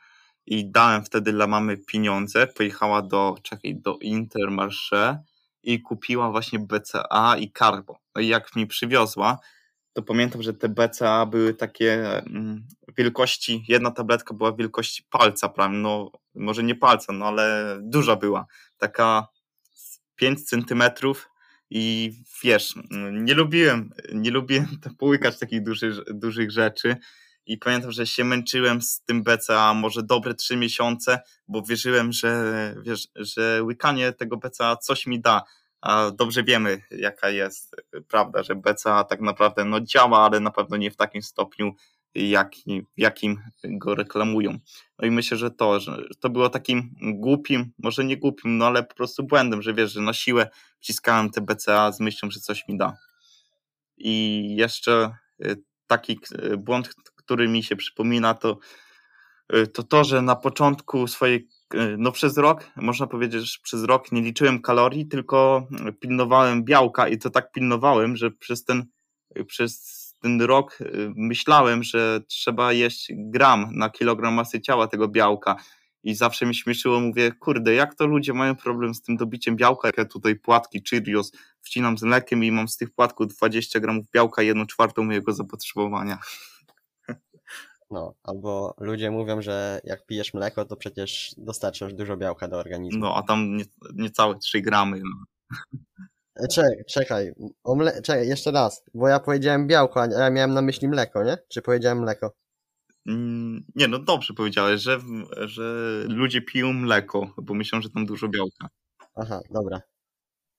i dałem wtedy dla mamy pieniądze, pojechała do, czekaj, do Intermarché i kupiła właśnie BCA i carbo. No i jak mi przywiozła, to pamiętam, że te BCA były takie mm, wielkości, jedna tabletka była wielkości palca prawie, no może nie palca, no ale duża była, taka 5 centymetrów i wiesz, nie lubiłem, nie lubiłem połykać takich dużych, dużych rzeczy i pamiętam, że się męczyłem z tym BCA może dobre trzy miesiące, bo wierzyłem, że, wiesz, że łykanie tego BCA coś mi da, a dobrze wiemy, jaka jest prawda, że BCA tak naprawdę no, działa, ale na pewno nie w takim stopniu, jak, w jakim go reklamują. No i myślę, że to, że to było takim głupim, może nie głupim, no ale po prostu błędem, że wiesz, że na siłę wciskałem te BCA z myślą, że coś mi da. I jeszcze y, taki y, błąd, który mi się przypomina, to y, to, to że na początku swojej no przez rok, można powiedzieć, że przez rok nie liczyłem kalorii, tylko pilnowałem białka i to tak pilnowałem, że przez ten, przez ten rok myślałem, że trzeba jeść gram na kilogram masy ciała tego białka i zawsze mi śmieszyło, mówię, kurde, jak to ludzie mają problem z tym dobiciem białka, jak ja tutaj płatki Cheerios wcinam z mlekiem i mam z tych płatków 20 gramów białka, jedną czwartą mojego zapotrzebowania. No, albo ludzie mówią, że jak pijesz mleko, to przecież dostarczasz dużo białka do organizmu. No, a tam nie, niecałe 3 gramy. No. E, czekaj, czekaj, o mle... czekaj, jeszcze raz, bo ja powiedziałem białko, a ja miałem na myśli mleko, nie? Czy powiedziałem mleko? Mm, nie, no dobrze powiedziałeś, że, że ludzie piją mleko, bo myślą, że tam dużo białka. Aha, dobra.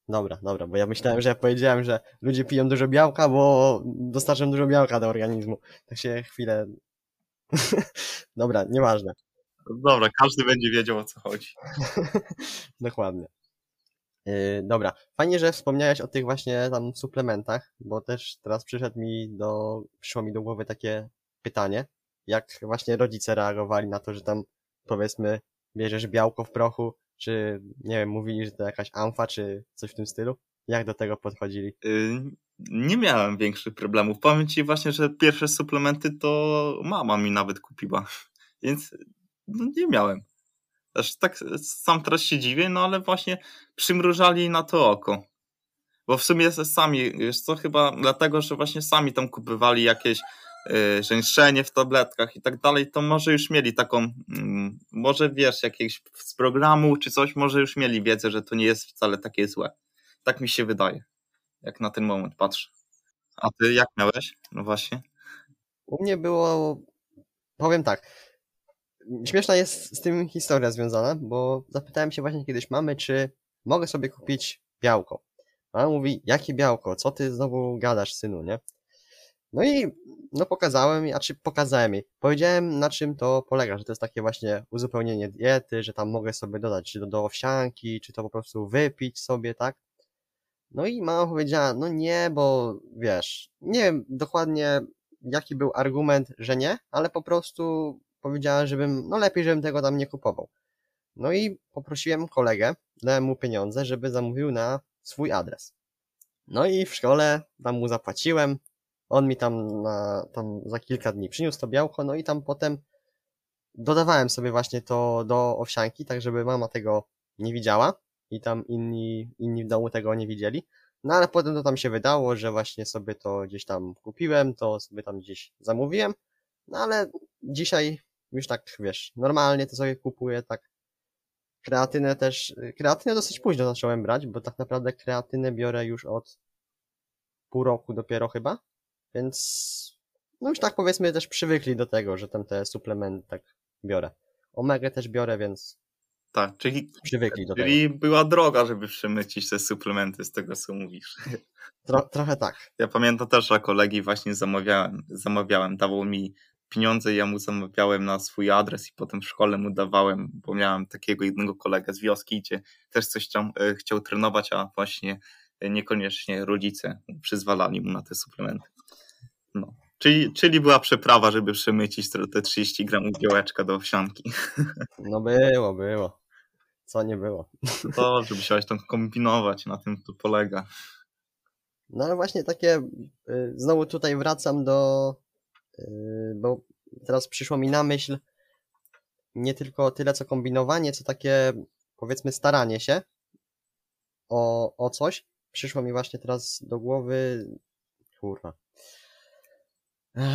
Dobra, dobra, bo ja myślałem, że ja powiedziałem, że ludzie piją dużo białka, bo dostarczam dużo białka do organizmu. Tak się chwilę Dobra, nieważne. Dobra, każdy będzie wiedział o co chodzi. Dokładnie. Yy, dobra, fajnie, że wspomniałeś o tych właśnie tam suplementach, bo też teraz przyszedł mi do, przyszło mi do głowy takie pytanie, jak właśnie rodzice reagowali na to, że tam powiedzmy bierzesz białko w prochu, czy nie wiem, mówili, że to jakaś amfa, czy coś w tym stylu? Jak do tego podchodzili? Yy, nie miałem większych problemów. Powiem ci właśnie, że pierwsze suplementy to mama mi nawet kupiła, więc no, nie miałem. Aż tak sam teraz się dziwię, no ale właśnie przymrużali na to oko. Bo w sumie sami, wiesz co, chyba dlatego, że właśnie sami tam kupywali jakieś yy, w tabletkach i tak dalej, to może już mieli taką, yy, może wiesz, jakieś z programu czy coś, może już mieli wiedzę, że to nie jest wcale takie złe. Tak mi się wydaje jak na ten moment patrzę. A ty jak miałeś? No właśnie. U mnie było, powiem tak, śmieszna jest z tym historia związana, bo zapytałem się właśnie kiedyś mamy, czy mogę sobie kupić białko. Mama mówi, jakie białko? Co ty znowu gadasz, synu, nie? No i no pokazałem, a czy pokazałem jej. Powiedziałem, na czym to polega, że to jest takie właśnie uzupełnienie diety, że tam mogę sobie dodać, czy to do owsianki, czy to po prostu wypić sobie, tak? No i mama powiedziała, no nie, bo wiesz, nie wiem dokładnie jaki był argument, że nie, ale po prostu powiedziała, żebym, no lepiej, żebym tego tam nie kupował. No i poprosiłem kolegę, dałem mu pieniądze, żeby zamówił na swój adres. No i w szkole tam mu zapłaciłem, on mi tam, na, tam za kilka dni przyniósł to białko, no i tam potem dodawałem sobie właśnie to do owsianki, tak żeby mama tego nie widziała i tam inni, inni w domu tego nie widzieli. No ale potem to tam się wydało, że właśnie sobie to gdzieś tam kupiłem, to sobie tam gdzieś zamówiłem. No ale dzisiaj już tak, wiesz, normalnie to sobie kupuję, tak. Kreatynę też, kreatynę dosyć późno zacząłem brać, bo tak naprawdę kreatynę biorę już od pół roku dopiero chyba, więc no już tak powiedzmy też przywykli do tego, że tam te suplementy tak biorę. Omegę też biorę, więc tak, czyli, przywykli do czyli tego. była droga, żeby przemycić te suplementy z tego, co mówisz. Tro, trochę tak. Ja pamiętam też, że kolegi właśnie zamawiałem, zamawiałem, dawał mi pieniądze, ja mu zamawiałem na swój adres i potem w szkole mu dawałem, bo miałem takiego jednego kolegę z wioski, gdzie też coś chciał, e, chciał trenować, a właśnie niekoniecznie rodzice przyzwalali mu na te suplementy. No. Czyli, czyli była przeprawa, żeby przemycić te te 30 gramów białeczka do owsianki. No było, było. Co nie było. To, żeby się tam kombinować, na tym to polega. No ale właśnie takie, y, znowu tutaj wracam do, bo teraz przyszło mi na myśl nie tylko tyle co kombinowanie, co takie powiedzmy staranie się o, o coś. Przyszło mi właśnie teraz do głowy, kurwa.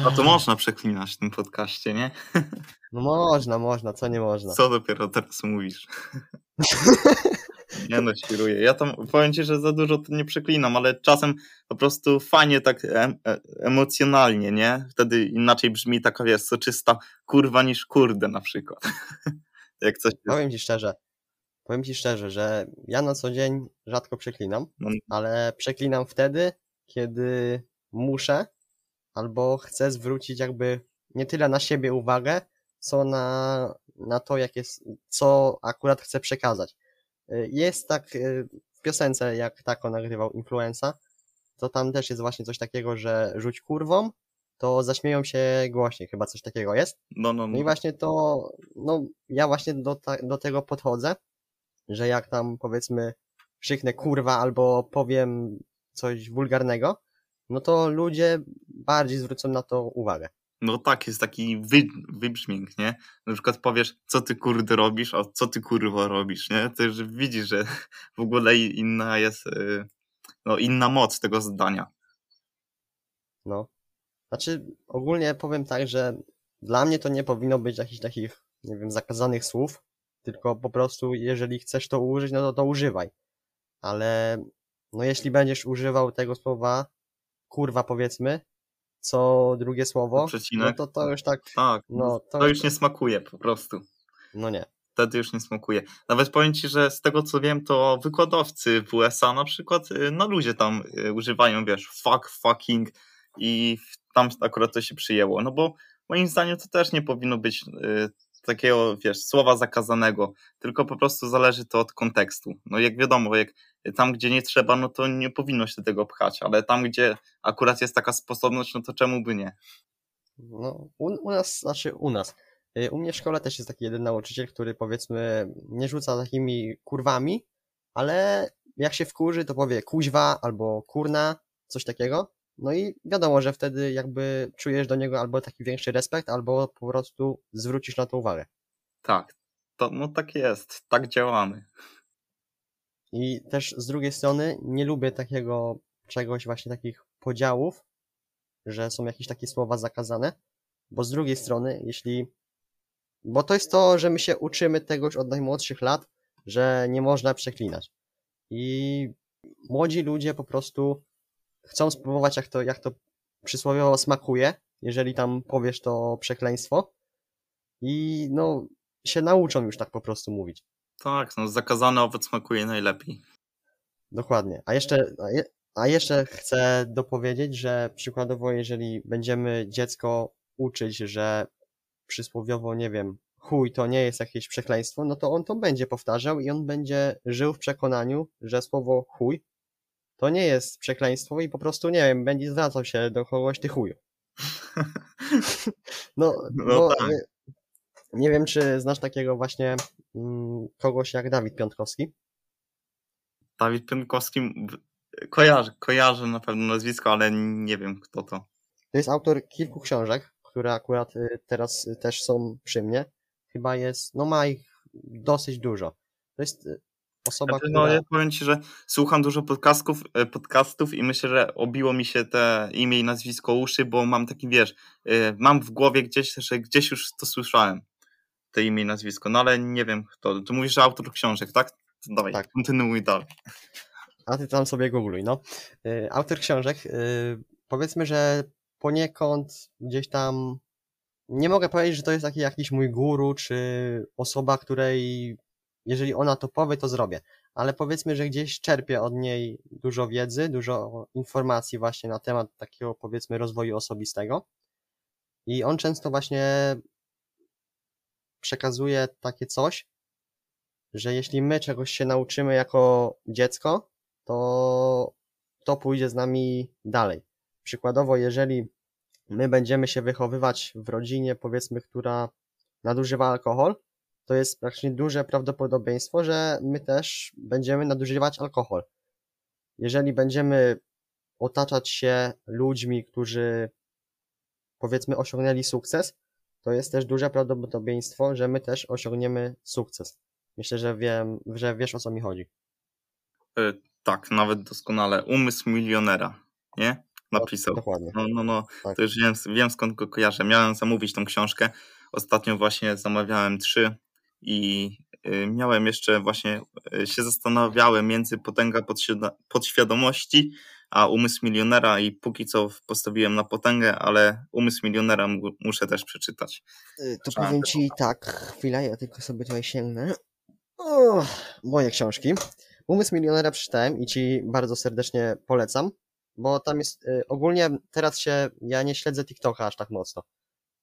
A to można przeklinać w tym podcaście, nie? No można, można, co nie można. Co dopiero teraz mówisz? Nie no, świruję. Ja tam powiem ci, że za dużo to nie przeklinam, ale czasem po prostu fajnie tak em, e, emocjonalnie, nie? Wtedy inaczej brzmi taka, wiesz, soczysta kurwa niż kurde na przykład. Jak coś Powiem ci szczerze, powiem ci szczerze, że ja na co dzień rzadko przeklinam, no, ale przeklinam wtedy, kiedy muszę albo chcę zwrócić jakby nie tyle na siebie uwagę, co na, na to, jak jest, co akurat chcę przekazać. Y, Jest tak y, w piosence, jak Tako nagrywał Influenza, to tam też jest właśnie coś takiego, że rzuć kurwą, to zaśmieją się głośniej, chyba coś takiego jest. no, no, No i no. właśnie to, no ja właśnie do, ta, do tego podchodzę, że jak tam powiedzmy krzyknę kurwa albo powiem coś wulgarnego, no to ludzie bardziej zwrócą na to uwagę. No tak, jest taki wy, wybrzmięk, nie? Na przykład powiesz, co ty kurde robisz, a co ty kurwa robisz, nie? To już widzisz, że w ogóle inna jest, y, no inna moc tego zdania. No. Znaczy, ogólnie powiem tak, że dla mnie to nie powinno być jakichś takich, nie wiem, zakazanych słów, tylko po prostu, jeżeli chcesz to użyć, no to to używaj. Ale, no jeśli będziesz używał tego słowa, kurwa powiedzmy, co drugie słowo, no Przecinek. to to już tak, Tak, no to, to już nie smakuje po prostu. no nie. Wtedy już nie smakuje. Nawet powiem ci, że z tego co wiem, to wykładowcy w USA na przykład, y, no ludzie tam y, używają, wiesz, fuck, fucking i tam akurat to się przyjęło. No bo moim zdaniem to też nie powinno być y, takiego, wiesz, słowa zakazanego, tylko po prostu zależy to od kontekstu. No jak wiadomo, jak tam, gdzie nie trzeba, no to nie powinno się tego pchać, ale tam, gdzie akurat jest taka sposobność, no to czemu by nie? No, u, u nas, znaczy u nas. Y, U mnie w szkole też jest taki jeden nauczyciel, który powiedzmy nie rzuca takimi kurwami, ale jak się wkurzy, to powie kuźwa albo kurna, coś takiego. No i wiadomo, że wtedy jakby czujesz do niego albo taki większy respekt, albo po prostu zwrócisz na to uwagę. Tak, to, no tak jest, tak działamy. I też z drugiej strony nie lubię takiego czegoś, właśnie takich podziałów, że są jakieś takie słowa zakazane, bo z drugiej strony, jeśli. Bo to jest to, że my się uczymy tegoś od najmłodszych lat, że nie można przeklinać. I młodzi ludzie po prostu chcą spróbować, jak to, jak to przysłowiowo smakuje, jeżeli tam powiesz to przekleństwo. I no, się nauczą już tak po prostu mówić. Tak, no zakazany owoc smakuje najlepiej. Dokładnie. A jeszcze, a, je, a jeszcze chcę dopowiedzieć, że przykładowo, jeżeli będziemy dziecko uczyć, że przysłowiowo, nie wiem, chuj to nie jest jakieś przekleństwo, no to on to będzie powtarzał i on będzie żył w przekonaniu, że słowo chuj to nie jest przekleństwo i po prostu, nie wiem, będzie zwracał się do kogoś ty chuju. No, No bo tak. Nie, wiem, czy znasz takiego właśnie mm, kogoś jak Dawid Piątkowski. Dawid Pionkowski w- kojarzę, kojarzę na pewno nazwisko, ale nie wiem kto to. To jest autor kilku książek, które akurat y, teraz y, też są przy mnie. Chyba jest, no ma ich dosyć dużo. To jest y, osoba, Znaczy, która... no ja powiem ci, że słucham dużo podcastów, podcastów i myślę, że obiło mi się te imię i nazwisko uszy, bo mam taki, wiesz, mam w głowie gdzieś, że gdzieś już to słyszałem, te imię i nazwisko, no ale nie wiem kto. Tu mówisz, że autor książek, tak? To Dawaj, Tak. kontynuuj dalej. A ty tam sobie googluj, no. Y, Autor książek, y, powiedzmy, że poniekąd gdzieś tam, nie mogę powiedzieć, że to jest taki jakiś mój guru, czy osoba, której, jeżeli ona to powie, to zrobię. Ale powiedzmy, że gdzieś czerpię od niej dużo wiedzy, dużo informacji właśnie na temat takiego, powiedzmy, rozwoju osobistego. I on często właśnie przekazuje takie coś, że jeśli my czegoś się nauczymy jako dziecko, to to pójdzie z nami dalej. Przykładowo, jeżeli my będziemy się wychowywać w rodzinie, powiedzmy, która nadużywa alkohol, to jest praktycznie duże prawdopodobieństwo, że my też będziemy nadużywać alkohol. Jeżeli będziemy otaczać się ludźmi, którzy powiedzmy osiągnęli sukces, to jest też duże prawdopodobieństwo, że my też osiągniemy sukces. Myślę, że wiem, że wiesz o co mi chodzi. Y, Tak, nawet doskonale. Umysł milionera, nie? Napisał. Dokładnie. No, no, no, Tak. to już wiem, wiem skąd go kojarzę. Miałem zamówić tą książkę. Ostatnio właśnie zamawiałem trzy i y, miałem jeszcze właśnie, y, się zastanawiałem między potęga podświado- podświadomości, a umysł milionera i póki co postawiłem na potęgę, ale umysł milionera mu- muszę też przeczytać. Y, To Trzeba powiem ci tak, chwila, ja tylko sobie tutaj sięgnę. O, moje książki. Umysł milionera przeczytałem i ci bardzo serdecznie polecam, bo tam jest y, ogólnie teraz się ja nie śledzę TikToka aż tak mocno,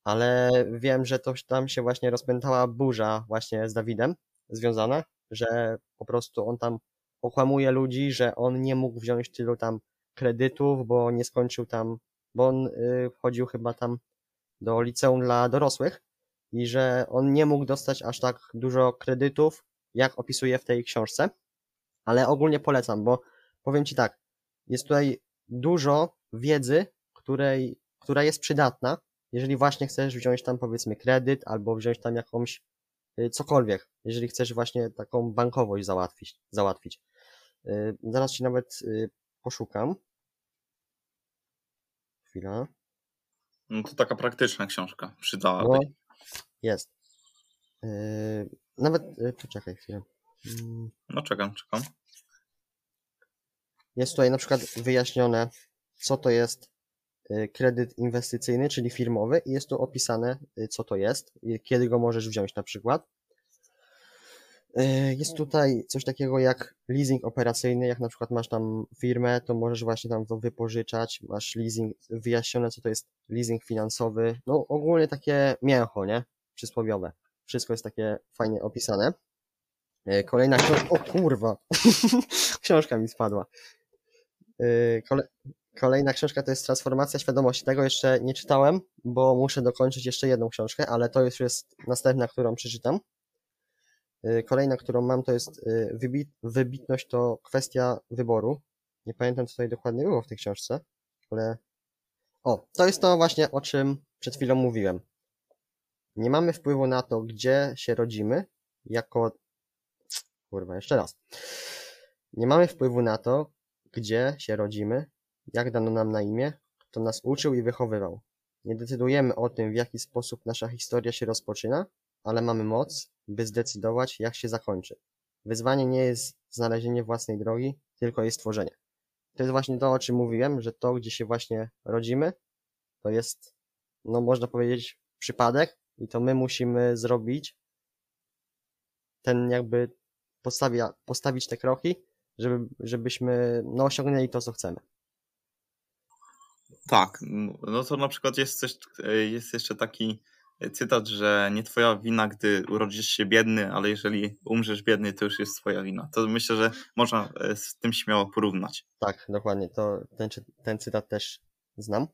ale wiem, że to tam się właśnie rozpętała burza właśnie z Dawidem związana, że po prostu on tam okłamuje ludzi, że on nie mógł wziąć tylu tam kredytów, bo nie skończył tam, bo on y, chodził chyba tam do liceum dla dorosłych i że on nie mógł dostać aż tak dużo kredytów, jak opisuje w tej książce. Ale ogólnie polecam, bo powiem Ci tak, jest tutaj dużo wiedzy, której, która jest przydatna, jeżeli właśnie chcesz wziąć tam powiedzmy kredyt albo wziąć tam jakąś y, cokolwiek, jeżeli chcesz właśnie taką bankowość załatwić. załatwić. Y, Zaraz Ci nawet poszukam. Chwila. No to taka praktyczna książka, przydałaby. No, jest. Yy, nawet, yy, poczekaj chwilę. Mm, No czekam, czekam. Jest tutaj na przykład wyjaśnione, co to jest yy, kredyt inwestycyjny, czyli firmowy i jest tu opisane, yy, co to jest kiedy go możesz wziąć na przykład. Yy, Jest tutaj coś takiego jak leasing operacyjny, jak na przykład masz tam firmę, to możesz właśnie tam to wypożyczać, masz leasing, wyjaśnione co to jest leasing finansowy, no ogólnie takie mięcho, nie? Przysłowiowe. Wszystko jest takie fajnie opisane. Yy, Kolejna książka, o kurwa, książka mi spadła. Yy, Kole... Kolejna książka to jest Transformacja Świadomości. Tego jeszcze nie czytałem, bo muszę dokończyć jeszcze jedną książkę, ale to już jest następna, którą przeczytam. Y, Kolejna, którą mam, to jest y, wybit, wybitność to kwestia wyboru. Nie pamiętam, co tutaj dokładnie było w tej książce, ale. O, to jest to właśnie, o czym przed chwilą mówiłem. Nie mamy wpływu na to, gdzie się rodzimy, jako. Kurwa, jeszcze raz. Nie mamy wpływu na to, gdzie się rodzimy, jak dano nam na imię, kto nas uczył i wychowywał. Nie decydujemy o tym, w jaki sposób nasza historia się rozpoczyna, ale mamy moc, by zdecydować, jak się zakończy. Wyzwanie nie jest znalezienie własnej drogi, tylko jej stworzenie. To jest właśnie to, o czym mówiłem, że to, gdzie się właśnie rodzimy, to jest, no można powiedzieć, przypadek i to my musimy zrobić ten jakby postawia, postawić te kroki, żeby, żebyśmy no, osiągnęli to, co chcemy. Tak, no to na przykład jest coś, jest jeszcze taki cytat, że nie twoja wina, gdy urodzisz się biedny, ale jeżeli umrzesz biedny, to już jest twoja wina. To myślę, że można e, z tym śmiało porównać. Tak, dokładnie, to ten, ten cytat też znam.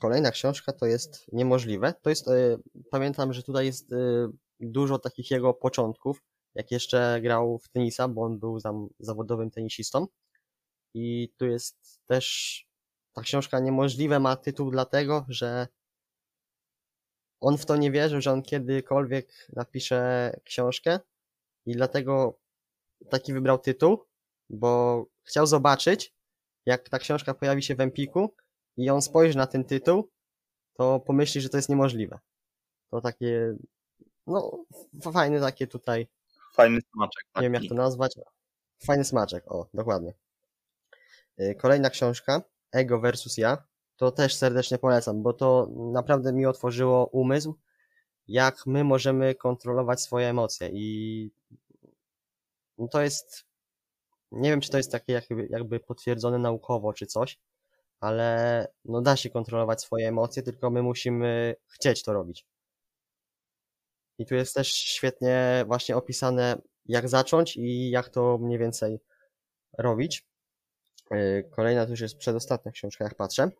Kolejna książka to jest Niemożliwe. To jest, e, pamiętam, że tutaj jest e, dużo takich jego początków, jak jeszcze grał w tenisa, bo on był tam zawodowym tenisistą. I tu jest też ta książka Niemożliwe ma tytuł dlatego, że on w to nie wierzył, że on kiedykolwiek napisze książkę i dlatego taki wybrał tytuł, bo chciał zobaczyć, jak ta książka pojawi się w Empiku i on spojrzy na ten tytuł, to pomyśli, że to jest niemożliwe. To takie, no, fajne takie tutaj, Fajny smaczek. nie wiem jak taki. to nazwać. Fajny smaczek, o, dokładnie. Y, Kolejna książka, Ego versus Ja, to też serdecznie polecam, bo to naprawdę mi otworzyło umysł, jak my możemy kontrolować swoje emocje i no to jest, nie wiem czy to jest takie jakby, jakby potwierdzone naukowo czy coś, ale no da się kontrolować swoje emocje, tylko my musimy chcieć to robić. I tu jest też świetnie właśnie opisane, jak zacząć i jak to mniej więcej robić. Yy, Kolejna to już jest przedostatnia książka, jak patrzę.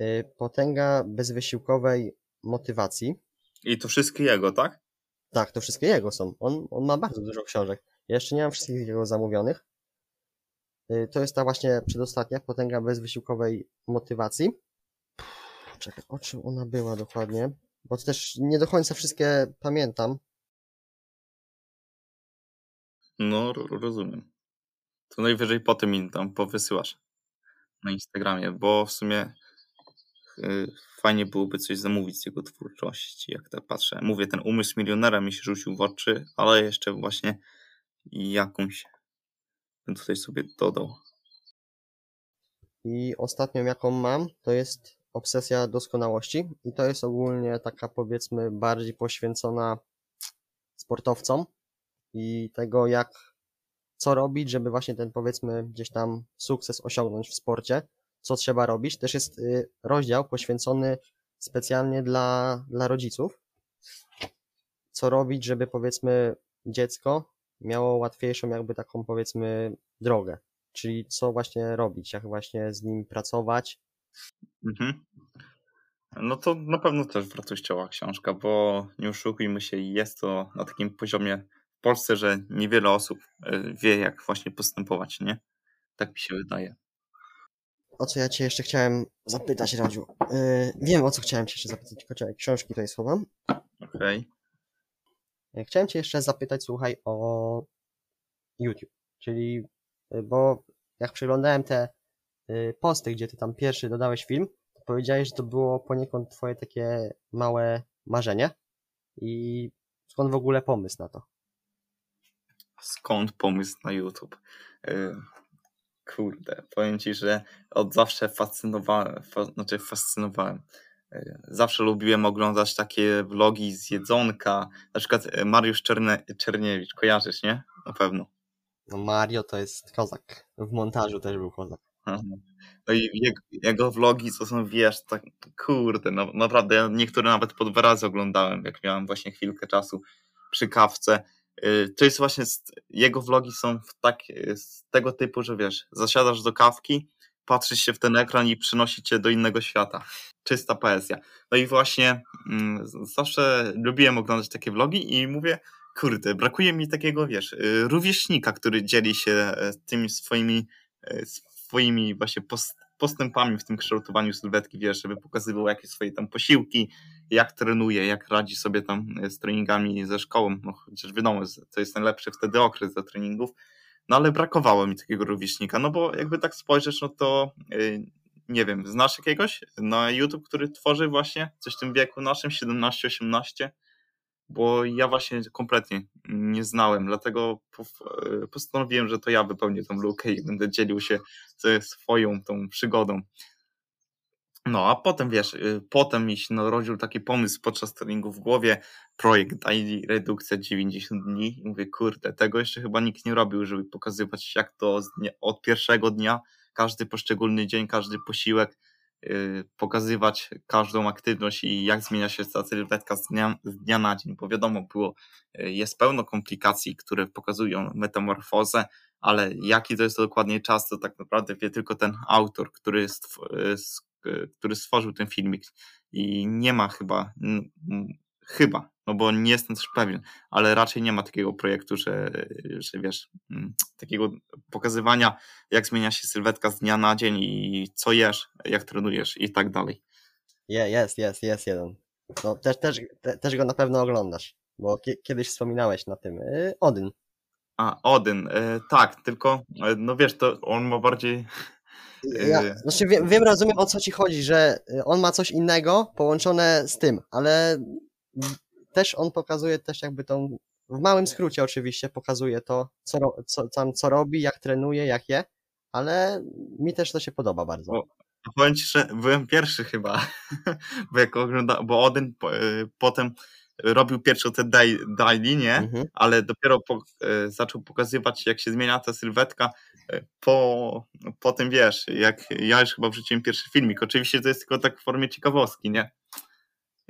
Y, Potęga bezwysiłkowej motywacji. I to wszystkie jego, tak? Tak, to wszystkie jego są. On, on ma bardzo dużo książek. Ja jeszcze nie mam wszystkich jego zamówionych. Y, To jest ta właśnie przedostatnia, potęga bezwysiłkowej motywacji. Czekaj, o czym ona była dokładnie? Bo to też nie do końca wszystkie pamiętam. No, ro- rozumiem. To najwyżej potem mi tam powysyłasz na Instagramie, bo w sumie fajnie byłoby coś zamówić z jego twórczości, jak tak patrzę. Mówię, ten umysł milionera mi się rzucił w oczy, ale jeszcze właśnie jakąś bym tutaj sobie dodał. I ostatnią jaką mam, to jest obsesja doskonałości. I to jest ogólnie taka powiedzmy bardziej poświęcona sportowcom i tego jak, co robić, żeby właśnie ten powiedzmy gdzieś tam sukces osiągnąć w sporcie, co trzeba robić. Też jest y, rozdział poświęcony specjalnie dla, dla rodziców. Co robić, żeby powiedzmy dziecko miało łatwiejszą jakby taką powiedzmy drogę. Czyli co właśnie robić, jak właśnie z nim pracować. Mhm. No to na pewno też wartościowa książka, bo nie oszukujmy się, jest to na takim poziomie w Polsce, że niewiele osób y, wie, jak właśnie postępować, nie? Tak mi się wydaje. O co ja cię jeszcze chciałem zapytać, Radziu? Yy, wiem, o co chciałem cię jeszcze zapytać, tylko czekaj, książki tutaj schowam. Okej. Yy, Chciałem cię jeszcze zapytać, słuchaj, o YouTube. Czyli, yy, bo jak przeglądałem te yy, posty, gdzie ty tam pierwszy dodałeś film, to powiedziałeś, że to było poniekąd twoje takie małe marzenie. I skąd w ogóle pomysł na to? skąd pomysł na YouTube? Y, Kurde, powiem ci, że od zawsze fascynowałem, fa, znaczy fascynowałem. Y, Zawsze lubiłem oglądać takie vlogi z jedzonka. Na przykład y, Mariusz Czerne, Czerniewicz, kojarzysz, nie? Na pewno. No Mario to jest kozak. W montażu też był kozak. No i jego, jego vlogi to są, wiesz, tak, kurde, no, naprawdę, ja niektóre nawet po dwa razy oglądałem, jak miałem właśnie chwilkę czasu przy kawce. Y, To jest właśnie, jego vlogi są tak, y, z tego typu, że wiesz, zasiadasz do kawki, patrzysz się w ten ekran i przynosi cię do innego świata. Czysta poezja. No i właśnie mm, zawsze lubiłem oglądać takie vlogi i mówię, kurde, brakuje mi takiego, wiesz, y, rówieśnika, który dzieli się e, tymi swoimi e, swoimi właśnie post, postępami w tym kształtowaniu sylwetki, wiesz, żeby pokazywał jakieś swoje tam posiłki, jak trenuje, jak radzi sobie tam e, z treningami ze szkołą, no chociaż wiadomo, to jest najlepszy wtedy okres do treningów, no ale brakowało mi takiego rówieśnika, no bo jakby tak spojrzysz, no to yy, nie wiem, znasz jakiegoś na YouTube, który tworzy właśnie coś w tym wieku naszym, 17-18? Bo ja właśnie kompletnie nie znałem, dlatego e, postanowiłem, że to ja wypełnię tą lukę i będę dzielił się swoją tą przygodą. No, a potem wiesz, y, potem mi się narodził taki pomysł podczas treningu w głowie, projekt Daily Redukcja 90 dni i mówię, kurde, tego jeszcze chyba nikt nie robił, żeby pokazywać jak to od pierwszego dnia, każdy poszczególny dzień, każdy posiłek, pokazywać każdą aktywność i jak zmienia się ta sylwetka z dnia, z dnia na dzień, bo wiadomo było, y, jest pełno komplikacji, które pokazują metamorfozę, ale jaki to jest dokładnie czas, to tak naprawdę wie tylko ten autor, który, stw- y, y, który stworzył ten filmik i nie ma chyba, chyba, no bo nie jestem też pewien, ale raczej nie ma takiego projektu, że, że wiesz, mm, takiego pokazywania, jak zmienia się sylwetka z dnia na dzień i co jesz, jak trenujesz i tak dalej. Je, jest, jest, jest jeden. No, też, też, te, też go na pewno oglądasz, bo kie, kiedyś wspominałeś na tym. Yy, Odyn. A, Odyn, e, tak, tylko, e, no wiesz, to on ma bardziej, Ja, Yy. znaczy wiem, wiem, rozumiem o co ci chodzi, że y, on ma coś innego połączone z tym, ale też on pokazuje też jakby tą, w małym skrócie oczywiście pokazuje to, co, co, tam, co robi, jak trenuje, jak je, ale mi też to się podoba bardzo. O. Powiem ci, że byłem pierwszy chyba, bo jak ogląda, bo Odyn po, y, potem robił pierwszą te dai- daily, nie? Mhm. Ale dopiero po, y, zaczął pokazywać, jak się zmienia ta sylwetka y, po, po tym, wiesz, jak ja już chyba wrzuciłem pierwszy filmik. Oczywiście to jest tylko tak w formie ciekawostki, nie?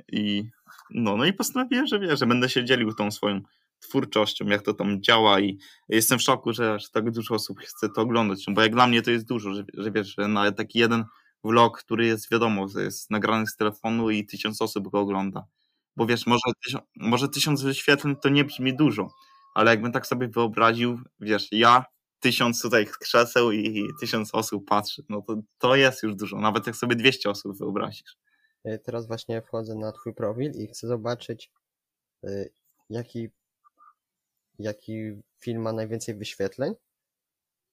I no, no i postanowiłem, że wiesz, że będę się dzielił tą swoją twórczością, jak to tam działa i jestem w szoku, że aż tak dużo osób chce to oglądać, no bo jak dla mnie to jest dużo, że, że wiesz, że na taki jeden vlog, który jest wiadomo, że jest nagrany z telefonu i tysiąc osób go ogląda. Bo wiesz, może, tysiąc, może tysiąc wyświetleń to nie brzmi dużo, ale jakbym tak sobie wyobraził, wiesz, ja tysiąc tutaj krzeseł i tysiąc osób patrzy, no to to jest już dużo, nawet jak sobie 200 osób wyobrazisz. Y, Teraz właśnie wchodzę na twój profil i chcę zobaczyć, y, jaki, jaki film ma najwięcej wyświetleń.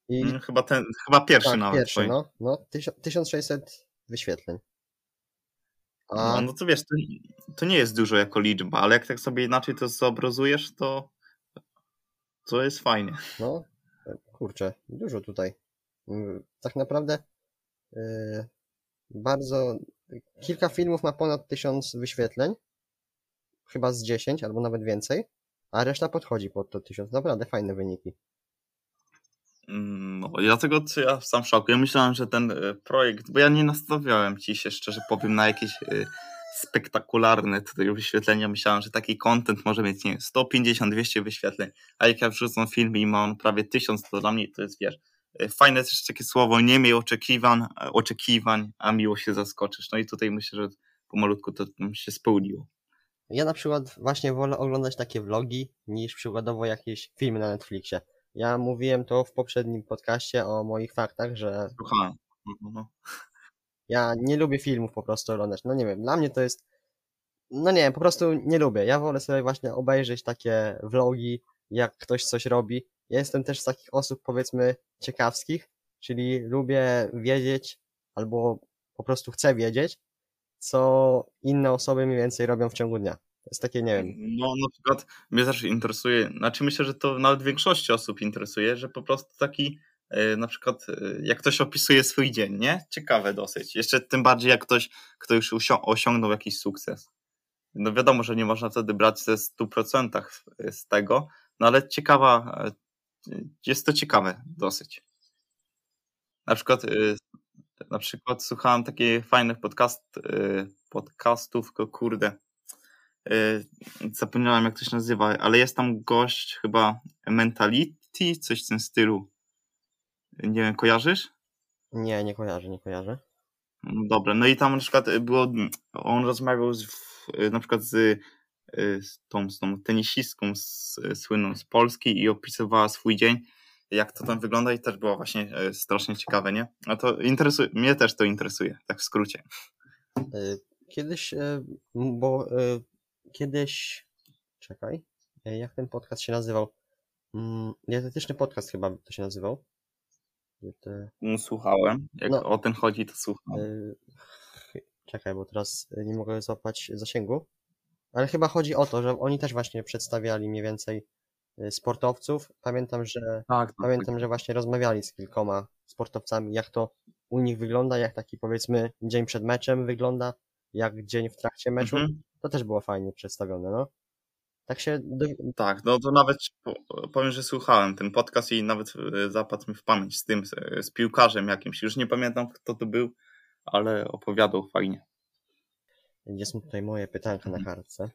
I Mm, Chyba ten, chyba pierwszy tak, nawet. pierwszy, twoim. no, no, tysią- 1600 wyświetleń. A No, no to wiesz, to, to nie jest dużo jako liczba, ale jak tak sobie inaczej to zobrazujesz, to to jest fajnie. No, kurczę, dużo tutaj. Mm, Tak naprawdę yy, bardzo. Kilka filmów ma ponad 1000 wyświetleń. Chyba z 10 albo nawet więcej. A reszta podchodzi pod to 1000. Naprawdę fajne wyniki. Mm, No, i dlatego co ja sam w szoku. Ja myślałem, że ten e, projekt, bo ja nie nastawiałem ci się, szczerze powiem, na jakieś e, spektakularne tutaj wyświetlenia. Myślałem, że taki content może mieć, nie wiem, 150-200 wyświetleń, a jak ja wrzucam film i ma on prawie 1000, to dla mnie to jest, wiesz, fajne też takie słowo, nie miej oczekiwań, e, oczekiwań, a miło się zaskoczysz. No i tutaj myślę, że pomalutku to się spełniło. Ja na przykład właśnie wolę oglądać takie vlogi niż przykładowo jakieś filmy na Netflixie. Ja mówiłem to w poprzednim podcaście o moich faktach, że Słuchałem. No, no. Ja nie lubię filmów po prostu oglądać. No nie wiem, dla mnie to jest. No nie wiem, po prostu nie lubię. Ja wolę sobie właśnie obejrzeć takie vlogi, jak ktoś coś robi. Jestem też z takich osób, powiedzmy, ciekawskich, czyli lubię wiedzieć, albo po prostu chcę wiedzieć, co inne osoby mniej więcej robią w ciągu dnia. To jest takie, nie wiem. No na przykład mnie też interesuje, znaczy myślę, że to nawet większości osób interesuje, że po prostu taki e, na przykład e, jak ktoś opisuje swój dzień, nie? Ciekawe dosyć. Jeszcze tym bardziej jak ktoś, kto już osiągnął jakiś sukces. No wiadomo, że nie można wtedy brać ze 100% z tego, no ale ciekawa, e, jest to ciekawe dosyć. Na przykład e, na przykład słuchałem takich fajnych podcast, e, podcastów, kurde, e, zapomniałem jak to się nazywa, ale jest tam gość chyba Mentality, coś w tym stylu. Nie wiem, kojarzysz? Nie, nie kojarzę, nie kojarzę. No Dobra, no i tam na przykład było, on rozmawiał z, na przykład z, y, z, tą, z tą tenisistką z, słynną z Polski i opisywała swój dzień, jak to tam wygląda i też było właśnie e, strasznie ciekawe, nie? No to interesuje, mnie też to interesuje, tak w skrócie. Y, Kiedyś, y, bo y, kiedyś, czekaj, y, jak ten podcast się nazywał? Mm, Dietetyczny podcast chyba to się nazywał. No, Słuchałem, jak No. o ten chodzi, to słuchałem. y, chy- Czekaj, bo teraz y, nie mogę złapać zasięgu. Ale chyba chodzi o to, że oni też właśnie przedstawiali mniej więcej y, sportowców. Pamiętam, że Tak, pamiętam, że właśnie rozmawiali z kilkoma sportowcami, jak to u nich wygląda, jak taki powiedzmy dzień przed meczem wygląda, jak dzień w trakcie meczu. Mhm. To też było fajnie przedstawione, no. Tak się. Do... Tak, no to nawet po- powiem, że słuchałem ten podcast i nawet e, zapadł mi w pamięć z tym, z, z piłkarzem jakimś. Już nie pamiętam, kto to był, ale opowiadał fajnie. Jest tutaj moje pytanka na kartce.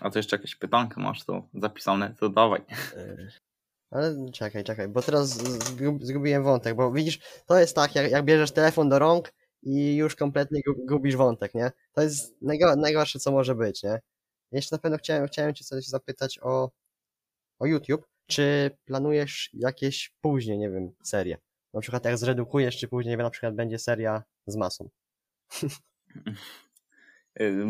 A to jeszcze jakieś pytankę masz to zapisane, to dawaj. Y, Ale czekaj, czekaj, bo teraz zgub- zgubiłem wątek, bo widzisz, to jest tak, jak, jak bierzesz telefon do rąk i już kompletnie gu- gubisz wątek, nie? To jest najgo, najgorsze, co może być, nie? Jeszcze na pewno chciałem, chciałem cię coś zapytać o, o YouTube. Czy planujesz jakieś później, nie wiem, serie? Na przykład jak zredukujesz, czy później na przykład będzie seria z masą? Y,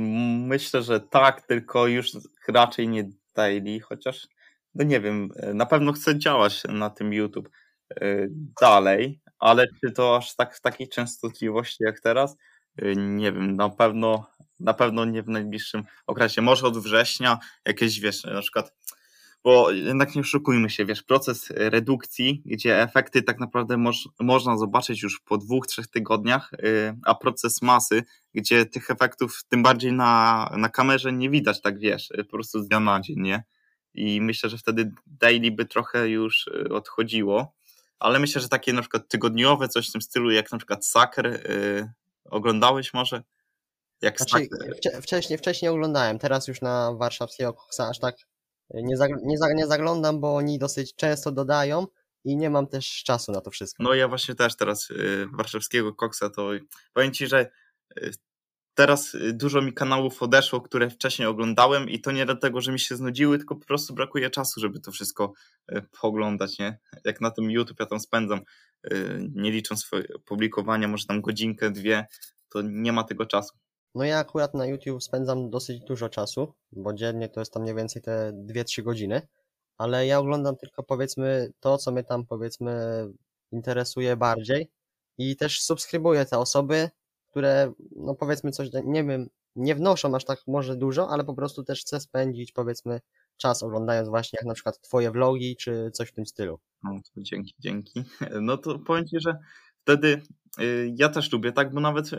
Myślę, że tak, tylko już raczej nie daily, chociaż no nie wiem, y, na pewno chcę działać na tym YouTube y, dalej, ale czy to aż tak w takiej częstotliwości jak teraz? Nie wiem, na pewno na pewno nie w najbliższym okresie, może od września jakieś, wiesz, na przykład bo jednak nie oszukujmy się, wiesz, proces redukcji, gdzie efekty tak naprawdę moż, można zobaczyć już po dwóch, trzech tygodniach, y, a proces masy, gdzie tych efektów tym bardziej na, na kamerze nie widać, tak wiesz, po prostu z dnia na dzień, nie? I myślę, że wtedy daily by trochę już y, odchodziło, ale myślę, że takie na przykład tygodniowe, coś w tym stylu, jak na przykład Saker, y, oglądałeś może? Jak Znaczy, wcze- wcześniej, wcześniej oglądałem, teraz już na warszawskiego koksa aż tak nie, zag, nie, za, nie zaglądam, bo oni dosyć często dodają i nie mam też czasu na to wszystko. No ja właśnie też teraz y, warszawskiego koksa to powiem ci, że y, teraz y, dużo mi kanałów odeszło, które wcześniej oglądałem i to nie dlatego, że mi się znudziły, tylko po prostu brakuje czasu, żeby to wszystko y, pooglądać, nie? Jak na tym YouTube ja tam spędzam, y, nie licząc publikowania, może tam godzinkę, dwie, to nie ma tego czasu. No ja akurat na YouTube spędzam dosyć dużo czasu, bo dziennie to jest tam mniej więcej te 2-3 godziny, ale ja oglądam tylko powiedzmy to, co mnie tam powiedzmy interesuje bardziej i też subskrybuję te osoby, które no powiedzmy coś, nie wiem, nie wnoszą aż tak może dużo, ale po prostu też chcę spędzić powiedzmy czas oglądając właśnie jak na przykład twoje vlogi czy coś w tym stylu. No dzięki, dzięki. No to powiem ci, że wtedy y, ja też lubię, tak, bo nawet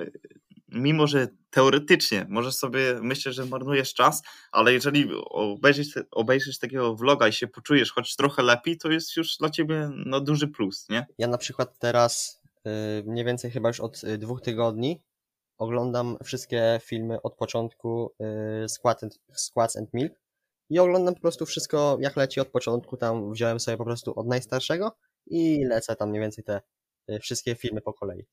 mimo, że teoretycznie możesz sobie, myślę, że marnujesz czas, ale jeżeli obejrzysz, obejrzysz takiego vloga i się poczujesz choć trochę lepiej, to jest już dla ciebie no, duży plus, nie? Ja na przykład teraz y, mniej więcej chyba już od y, dwóch tygodni oglądam wszystkie filmy od początku y, Squats and, Squats and Milk i oglądam po prostu wszystko jak leci od początku, tam wziąłem sobie po prostu od najstarszego i lecę tam mniej więcej te wszystkie filmy po kolei.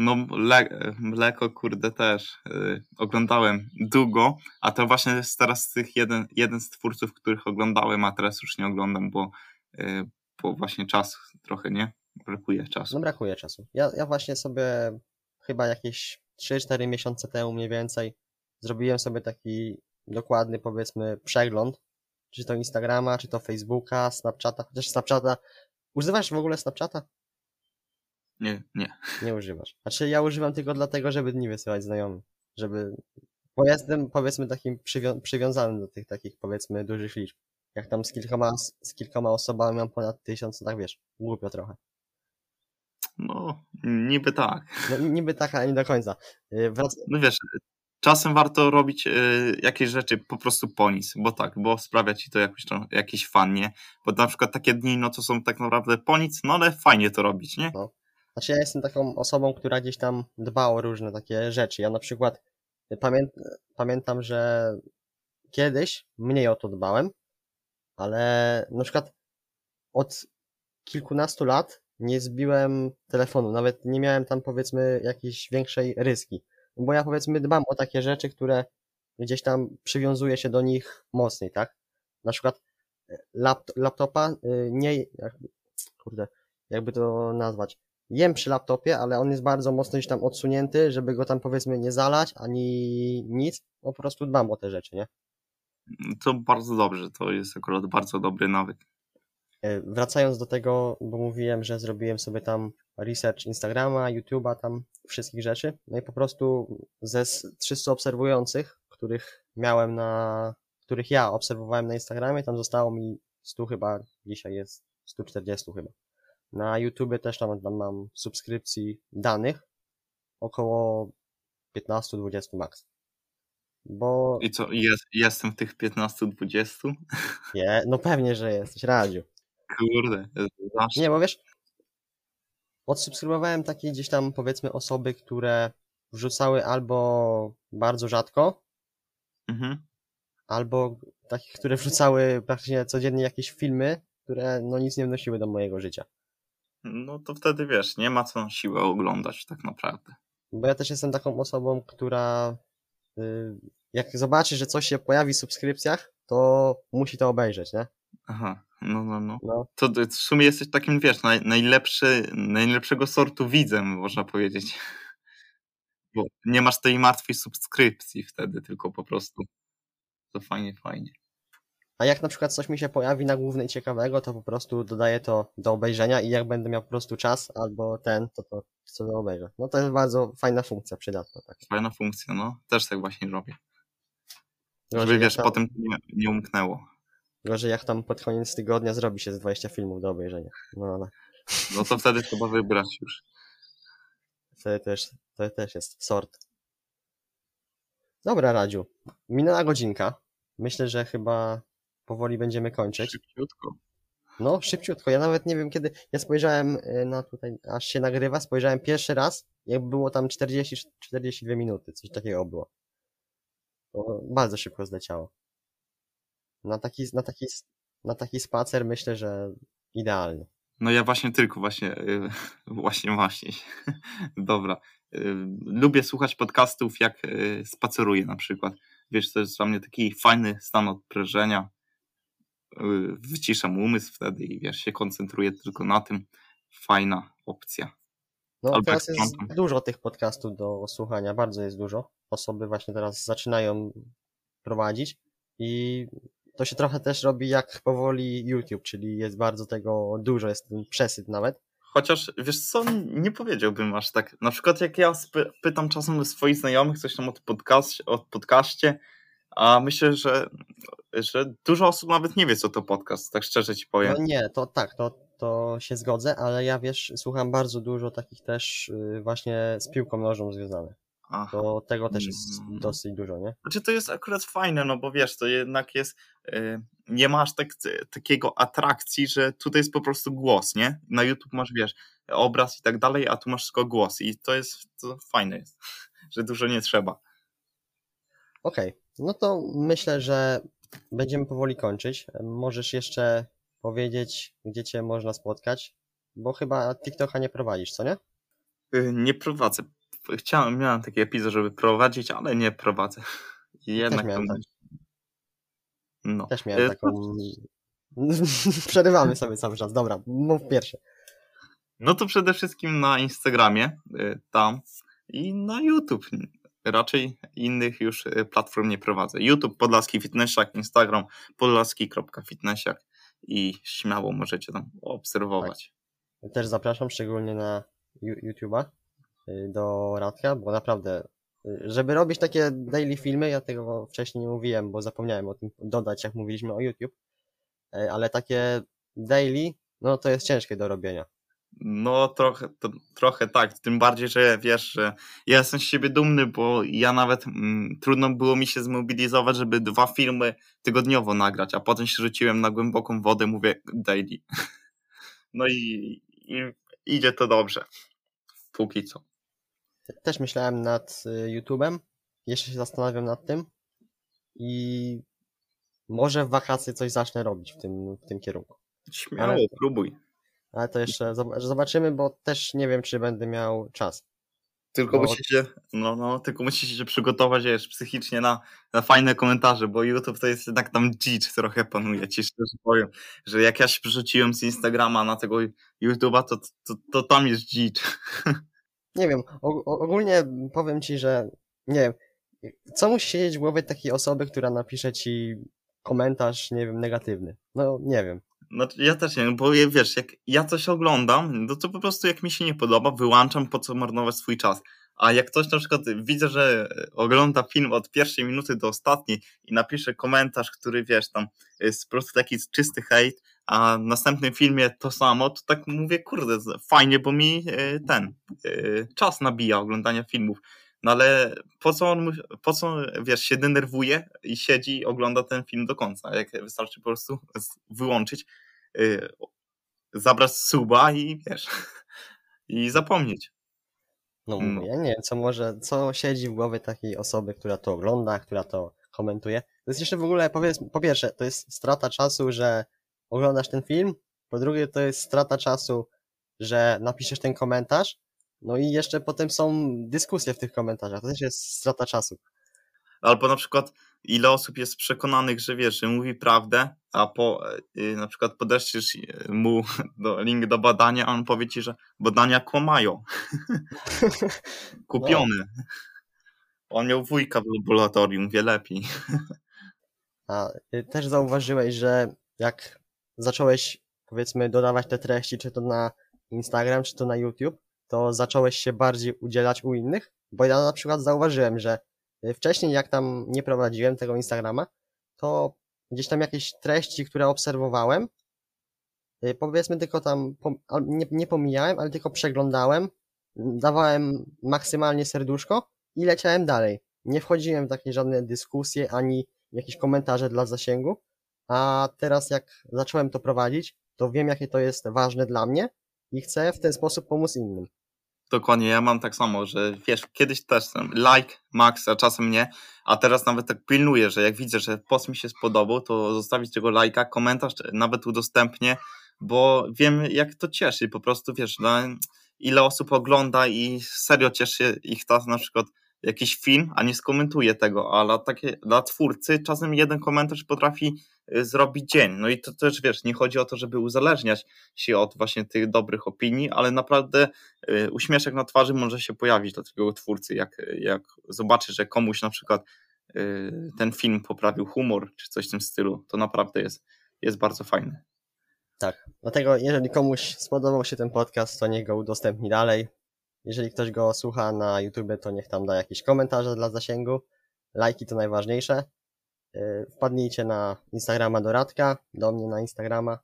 No, le, mleko, kurde, też yy, oglądałem długo, a to właśnie jest teraz tych jeden, jeden z twórców, których oglądałem, a teraz już nie oglądam, bo, yy, bo właśnie czas trochę, nie? Brakuje czasu. No brakuje czasu. Ja, ja właśnie sobie chyba jakieś 3-4 miesiące temu mniej więcej zrobiłem sobie taki dokładny, powiedzmy, przegląd, czy to Instagrama, czy to Facebooka, Snapchata, chociaż Snapchata, używasz w ogóle Snapchata? Nie, nie. Nie używasz. Znaczy ja używam tylko dlatego, żeby dni wysyłać znajomym, żeby, bo ja jestem powiedzmy takim przywią przywiązanym do tych takich powiedzmy dużych liczb. Jak tam z kilkoma, z kilkoma osobami mam ponad tysiąc, to tak wiesz, głupio trochę. No, niby tak. No niby tak, ale nie do końca. Y, Wrac No wiesz, czasem warto robić y, jakieś rzeczy po prostu po nic, bo tak, bo sprawia ci to jakoś, to, jakiś fan, nie? Bo na przykład takie dni, no to są tak naprawdę po nic, no ale fajnie to robić, nie? No. Znaczy ja jestem taką osobą, która gdzieś tam dba o różne takie rzeczy. Ja na przykład pamię pamiętam, że kiedyś mniej o to dbałem, ale na przykład od kilkunastu lat nie zbiłem telefonu, nawet nie miałem tam powiedzmy jakiejś większej ryski. Bo ja powiedzmy dbam o takie rzeczy, które gdzieś tam przywiązuję się do nich mocniej, tak? Na przykład lapt laptopa y, nie, kurde, jakby to nazwać. Jem przy laptopie, ale on jest bardzo mocno gdzieś tam odsunięty, żeby go tam powiedzmy nie zalać, ani nic. Po prostu dbam o te rzeczy, nie? To bardzo dobrze, to jest akurat bardzo dobry nawyk. E, Wracając do tego, bo mówiłem, że zrobiłem sobie tam research Instagrama, YouTube'a, tam wszystkich rzeczy. No i po prostu ze s- 300 obserwujących, których miałem na, których ja obserwowałem na Instagramie, tam zostało mi 100 chyba, dzisiaj jest 140 chyba. Na YouTubie też tam, tam mam subskrypcji danych, około 15-20 max. Bo I co, jest, jestem w tych 15-20? nie, no pewnie, że jesteś, Radziu. Kurde, zawsze. Nie, bo wiesz, odsubskrybowałem takie gdzieś tam powiedzmy osoby, które wrzucały albo bardzo rzadko, Mhm. albo takich, które wrzucały praktycznie codziennie jakieś filmy, które no nic nie wnosiły do mojego życia. No to wtedy wiesz, nie ma co siłę oglądać tak naprawdę. Bo ja też jestem taką osobą, która y, jak zobaczy, że coś się pojawi w subskrypcjach, to musi to obejrzeć, nie? Aha, no, no, no. No, To w sumie jesteś takim, wiesz, naj, najlepszy, najlepszego sortu widzem, można powiedzieć. Bo nie masz tej martwej subskrypcji wtedy, tylko po prostu to fajnie, fajnie. A jak na przykład coś mi się pojawi na głównej ciekawego, to po prostu dodaję to do obejrzenia i jak będę miał po prostu czas albo ten, to to sobie obejrzę. No to jest bardzo fajna funkcja, przydatna. Tak. Fajna funkcja, no. Też tak właśnie robię. Gorzej Żeby, wiesz, tam, potem nie, nie umknęło. gorzej jak tam pod koniec tygodnia zrobi się z 20 filmów do obejrzenia. No ale No to wtedy trzeba wybrać już. to też, to też jest sort. Dobra, Radziu. Minęła godzinka. Myślę, że chyba powoli będziemy kończyć. Szybciutko. No, szybciutko. Ja nawet nie wiem kiedy. Ja spojrzałem y, na tutaj, aż się nagrywa, spojrzałem pierwszy raz, jak było tam 40-42 minuty, coś takiego było. To bardzo szybko zleciało. Na taki, na taki, na taki spacer myślę, że idealny. No ja właśnie tylko, właśnie, yy, właśnie, właśnie. Dobra. Yy, lubię słuchać podcastów, jak spaceruję na przykład. Wiesz, to jest dla mnie taki fajny stan odprężenia. Wyciszam umysł wtedy i wiesz, się koncentruję tylko na tym. Fajna opcja. No Albo teraz jest dużo tych podcastów do słuchania, bardzo jest dużo. Osoby właśnie teraz zaczynają prowadzić i to się trochę też robi jak powoli YouTube, czyli jest bardzo tego dużo, jest ten przesyt nawet. Chociaż, wiesz co, nie powiedziałbym aż tak. Na przykład jak ja pytam czasem swoich znajomych coś tam o podcaście, o podcaście, a myślę, że, że dużo osób nawet nie wie, co to podcast, tak szczerze ci powiem. No nie, to tak, to, to się zgodzę, ale ja wiesz, słucham bardzo dużo takich też y, właśnie z piłką nożną związanych. Aha. To tego też jest Mm. dosyć dużo, nie? Znaczy to jest akurat fajne, no bo wiesz, to jednak jest, y, nie masz tak, takiego atrakcji, że tutaj jest po prostu głos, nie? Na YouTube masz, wiesz, obraz i tak dalej, a tu masz tylko głos i to jest, to fajne jest, że dużo nie trzeba. Okej, no to myślę, że będziemy powoli kończyć. Możesz jeszcze powiedzieć, gdzie cię można spotkać, bo chyba TikToka nie prowadzisz, co nie? Y, Nie prowadzę. Chciałem, miałem taki epizod, żeby prowadzić, ale nie prowadzę. Jednak miałem to- tak. No. Też miałem Y, taką... Przerywamy sobie cały czas, dobra, mów pierwszy. No to przede wszystkim na Instagramie, y, tam i na YouTube. Raczej innych już y, platform nie prowadzę. YouTube Podlaski Fitnessiak, Instagram podlaski.fitnessiak i śmiało możecie tam obserwować. Też zapraszam, szczególnie na YouTube'a y, do Radka, bo naprawdę, y, żeby robić takie daily filmy, ja tego wcześniej nie mówiłem, bo zapomniałem o tym dodać, jak mówiliśmy o YouTube, ale takie daily, no to jest ciężkie do robienia. No trochę, to, trochę tak, tym bardziej, że wiesz, że ja jestem z siebie dumny, bo ja nawet mm, trudno było mi się zmobilizować, żeby dwa filmy tygodniowo nagrać, a potem się rzuciłem na głęboką wodę, mówię daily. No i, i idzie to dobrze. Póki co. Też myślałem nad y, YouTube'em, jeszcze się zastanawiam nad tym i może w wakacje coś zacznę robić w tym, w tym kierunku. Śmiało, Ale- próbuj. Ale to jeszcze zob- zobaczymy, bo też nie wiem, czy będę miał czas. Tylko Bo- musicie, no, no, tylko musicie się przygotować wiesz, psychicznie na, na fajne komentarze, bo YouTube to jest jednak tam dzicz trochę panuje, ci szczerze powiem, że jak ja się przerzuciłem z Instagrama na tego YouTube'a, to, to, to tam jest dzicz. Nie wiem, ogólnie powiem ci, że nie wiem, co musi siedzieć w głowie takiej osoby, która napisze ci komentarz, nie wiem, negatywny. No, nie wiem. No ja też nie bo wiesz, jak ja coś oglądam, no to po prostu jak mi się nie podoba, wyłączam po co marnować swój czas. A jak ktoś na przykład widzę, że ogląda film od pierwszej minuty do ostatniej i napisze komentarz, który wiesz, tam jest po prostu taki czysty hejt, a w następnym filmie to samo, to tak mówię, kurde, fajnie, bo mi e, ten e, czas nabija oglądania filmów. No ale po co on, po co, wiesz, się denerwuje i siedzi i ogląda ten film do końca, jak wystarczy po prostu wyłączyć, y, zabrać suba i wiesz, i zapomnieć. No, No. mówię, ja nie wiem, co może, co siedzi w głowie takiej osoby, która to ogląda, która to komentuje. To jest jeszcze w ogóle, powiedz, po pierwsze, to jest strata czasu, że oglądasz ten film, po drugie, to jest strata czasu, że napiszesz ten komentarz, no i jeszcze potem są dyskusje w tych komentarzach, to też jest strata czasu. Albo na przykład ile osób jest przekonanych, że wiesz, że mówi prawdę, a po y, na przykład podeszczysz y, mu do, link do badania, a on powie ci, że badania kłamają. Kupione. On miał wujka w laboratorium, wie lepiej. A y, też zauważyłeś, że jak zacząłeś, powiedzmy, dodawać te treści, czy to na Instagram, czy to na YouTube, to zacząłeś się bardziej udzielać u innych? Bo ja na przykład zauważyłem, że y, wcześniej jak tam nie prowadziłem tego Instagrama, to gdzieś tam jakieś treści, które obserwowałem, y, powiedzmy tylko tam, nie, nie pomijałem, ale tylko przeglądałem, dawałem maksymalnie serduszko i leciałem dalej. Nie wchodziłem w takie żadne dyskusje, ani jakieś komentarze dla zasięgu, a teraz jak zacząłem to prowadzić, to wiem jakie to jest ważne dla mnie i chcę w ten sposób pomóc innym. Dokładnie, ja mam tak samo, że wiesz, kiedyś też like, max, a czasem nie, a teraz nawet tak pilnuję, że jak widzę, że post mi się spodobał, to zostawić tego lajka, komentarz, nawet udostępnię, bo wiem jak to cieszy, po prostu wiesz, no, ile osób ogląda i serio cieszy ich ta na przykład jakiś film, a nie skomentuje tego, a dla, takie, dla twórcy czasem jeden komentarz potrafi y, zrobić dzień. No i to też wiesz, nie chodzi o to, żeby uzależniać się od właśnie tych dobrych opinii, ale naprawdę y, uśmieszek na twarzy może się pojawić dla takiego twórcy, jak, jak zobaczy, że komuś na przykład y, ten film poprawił humor, czy coś w tym stylu, to naprawdę jest, jest bardzo fajne. Tak, dlatego jeżeli komuś spodobał się ten podcast, to niech go udostępni dalej. Jeżeli ktoś go słucha na YouTube, to niech tam da jakieś komentarze dla zasięgu. Lajki to najważniejsze. Yy, Wpadnijcie na Instagrama do Radka, do mnie na Instagrama.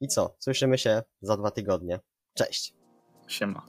I co? Słyszymy się za dwa tygodnie. Cześć! Siema.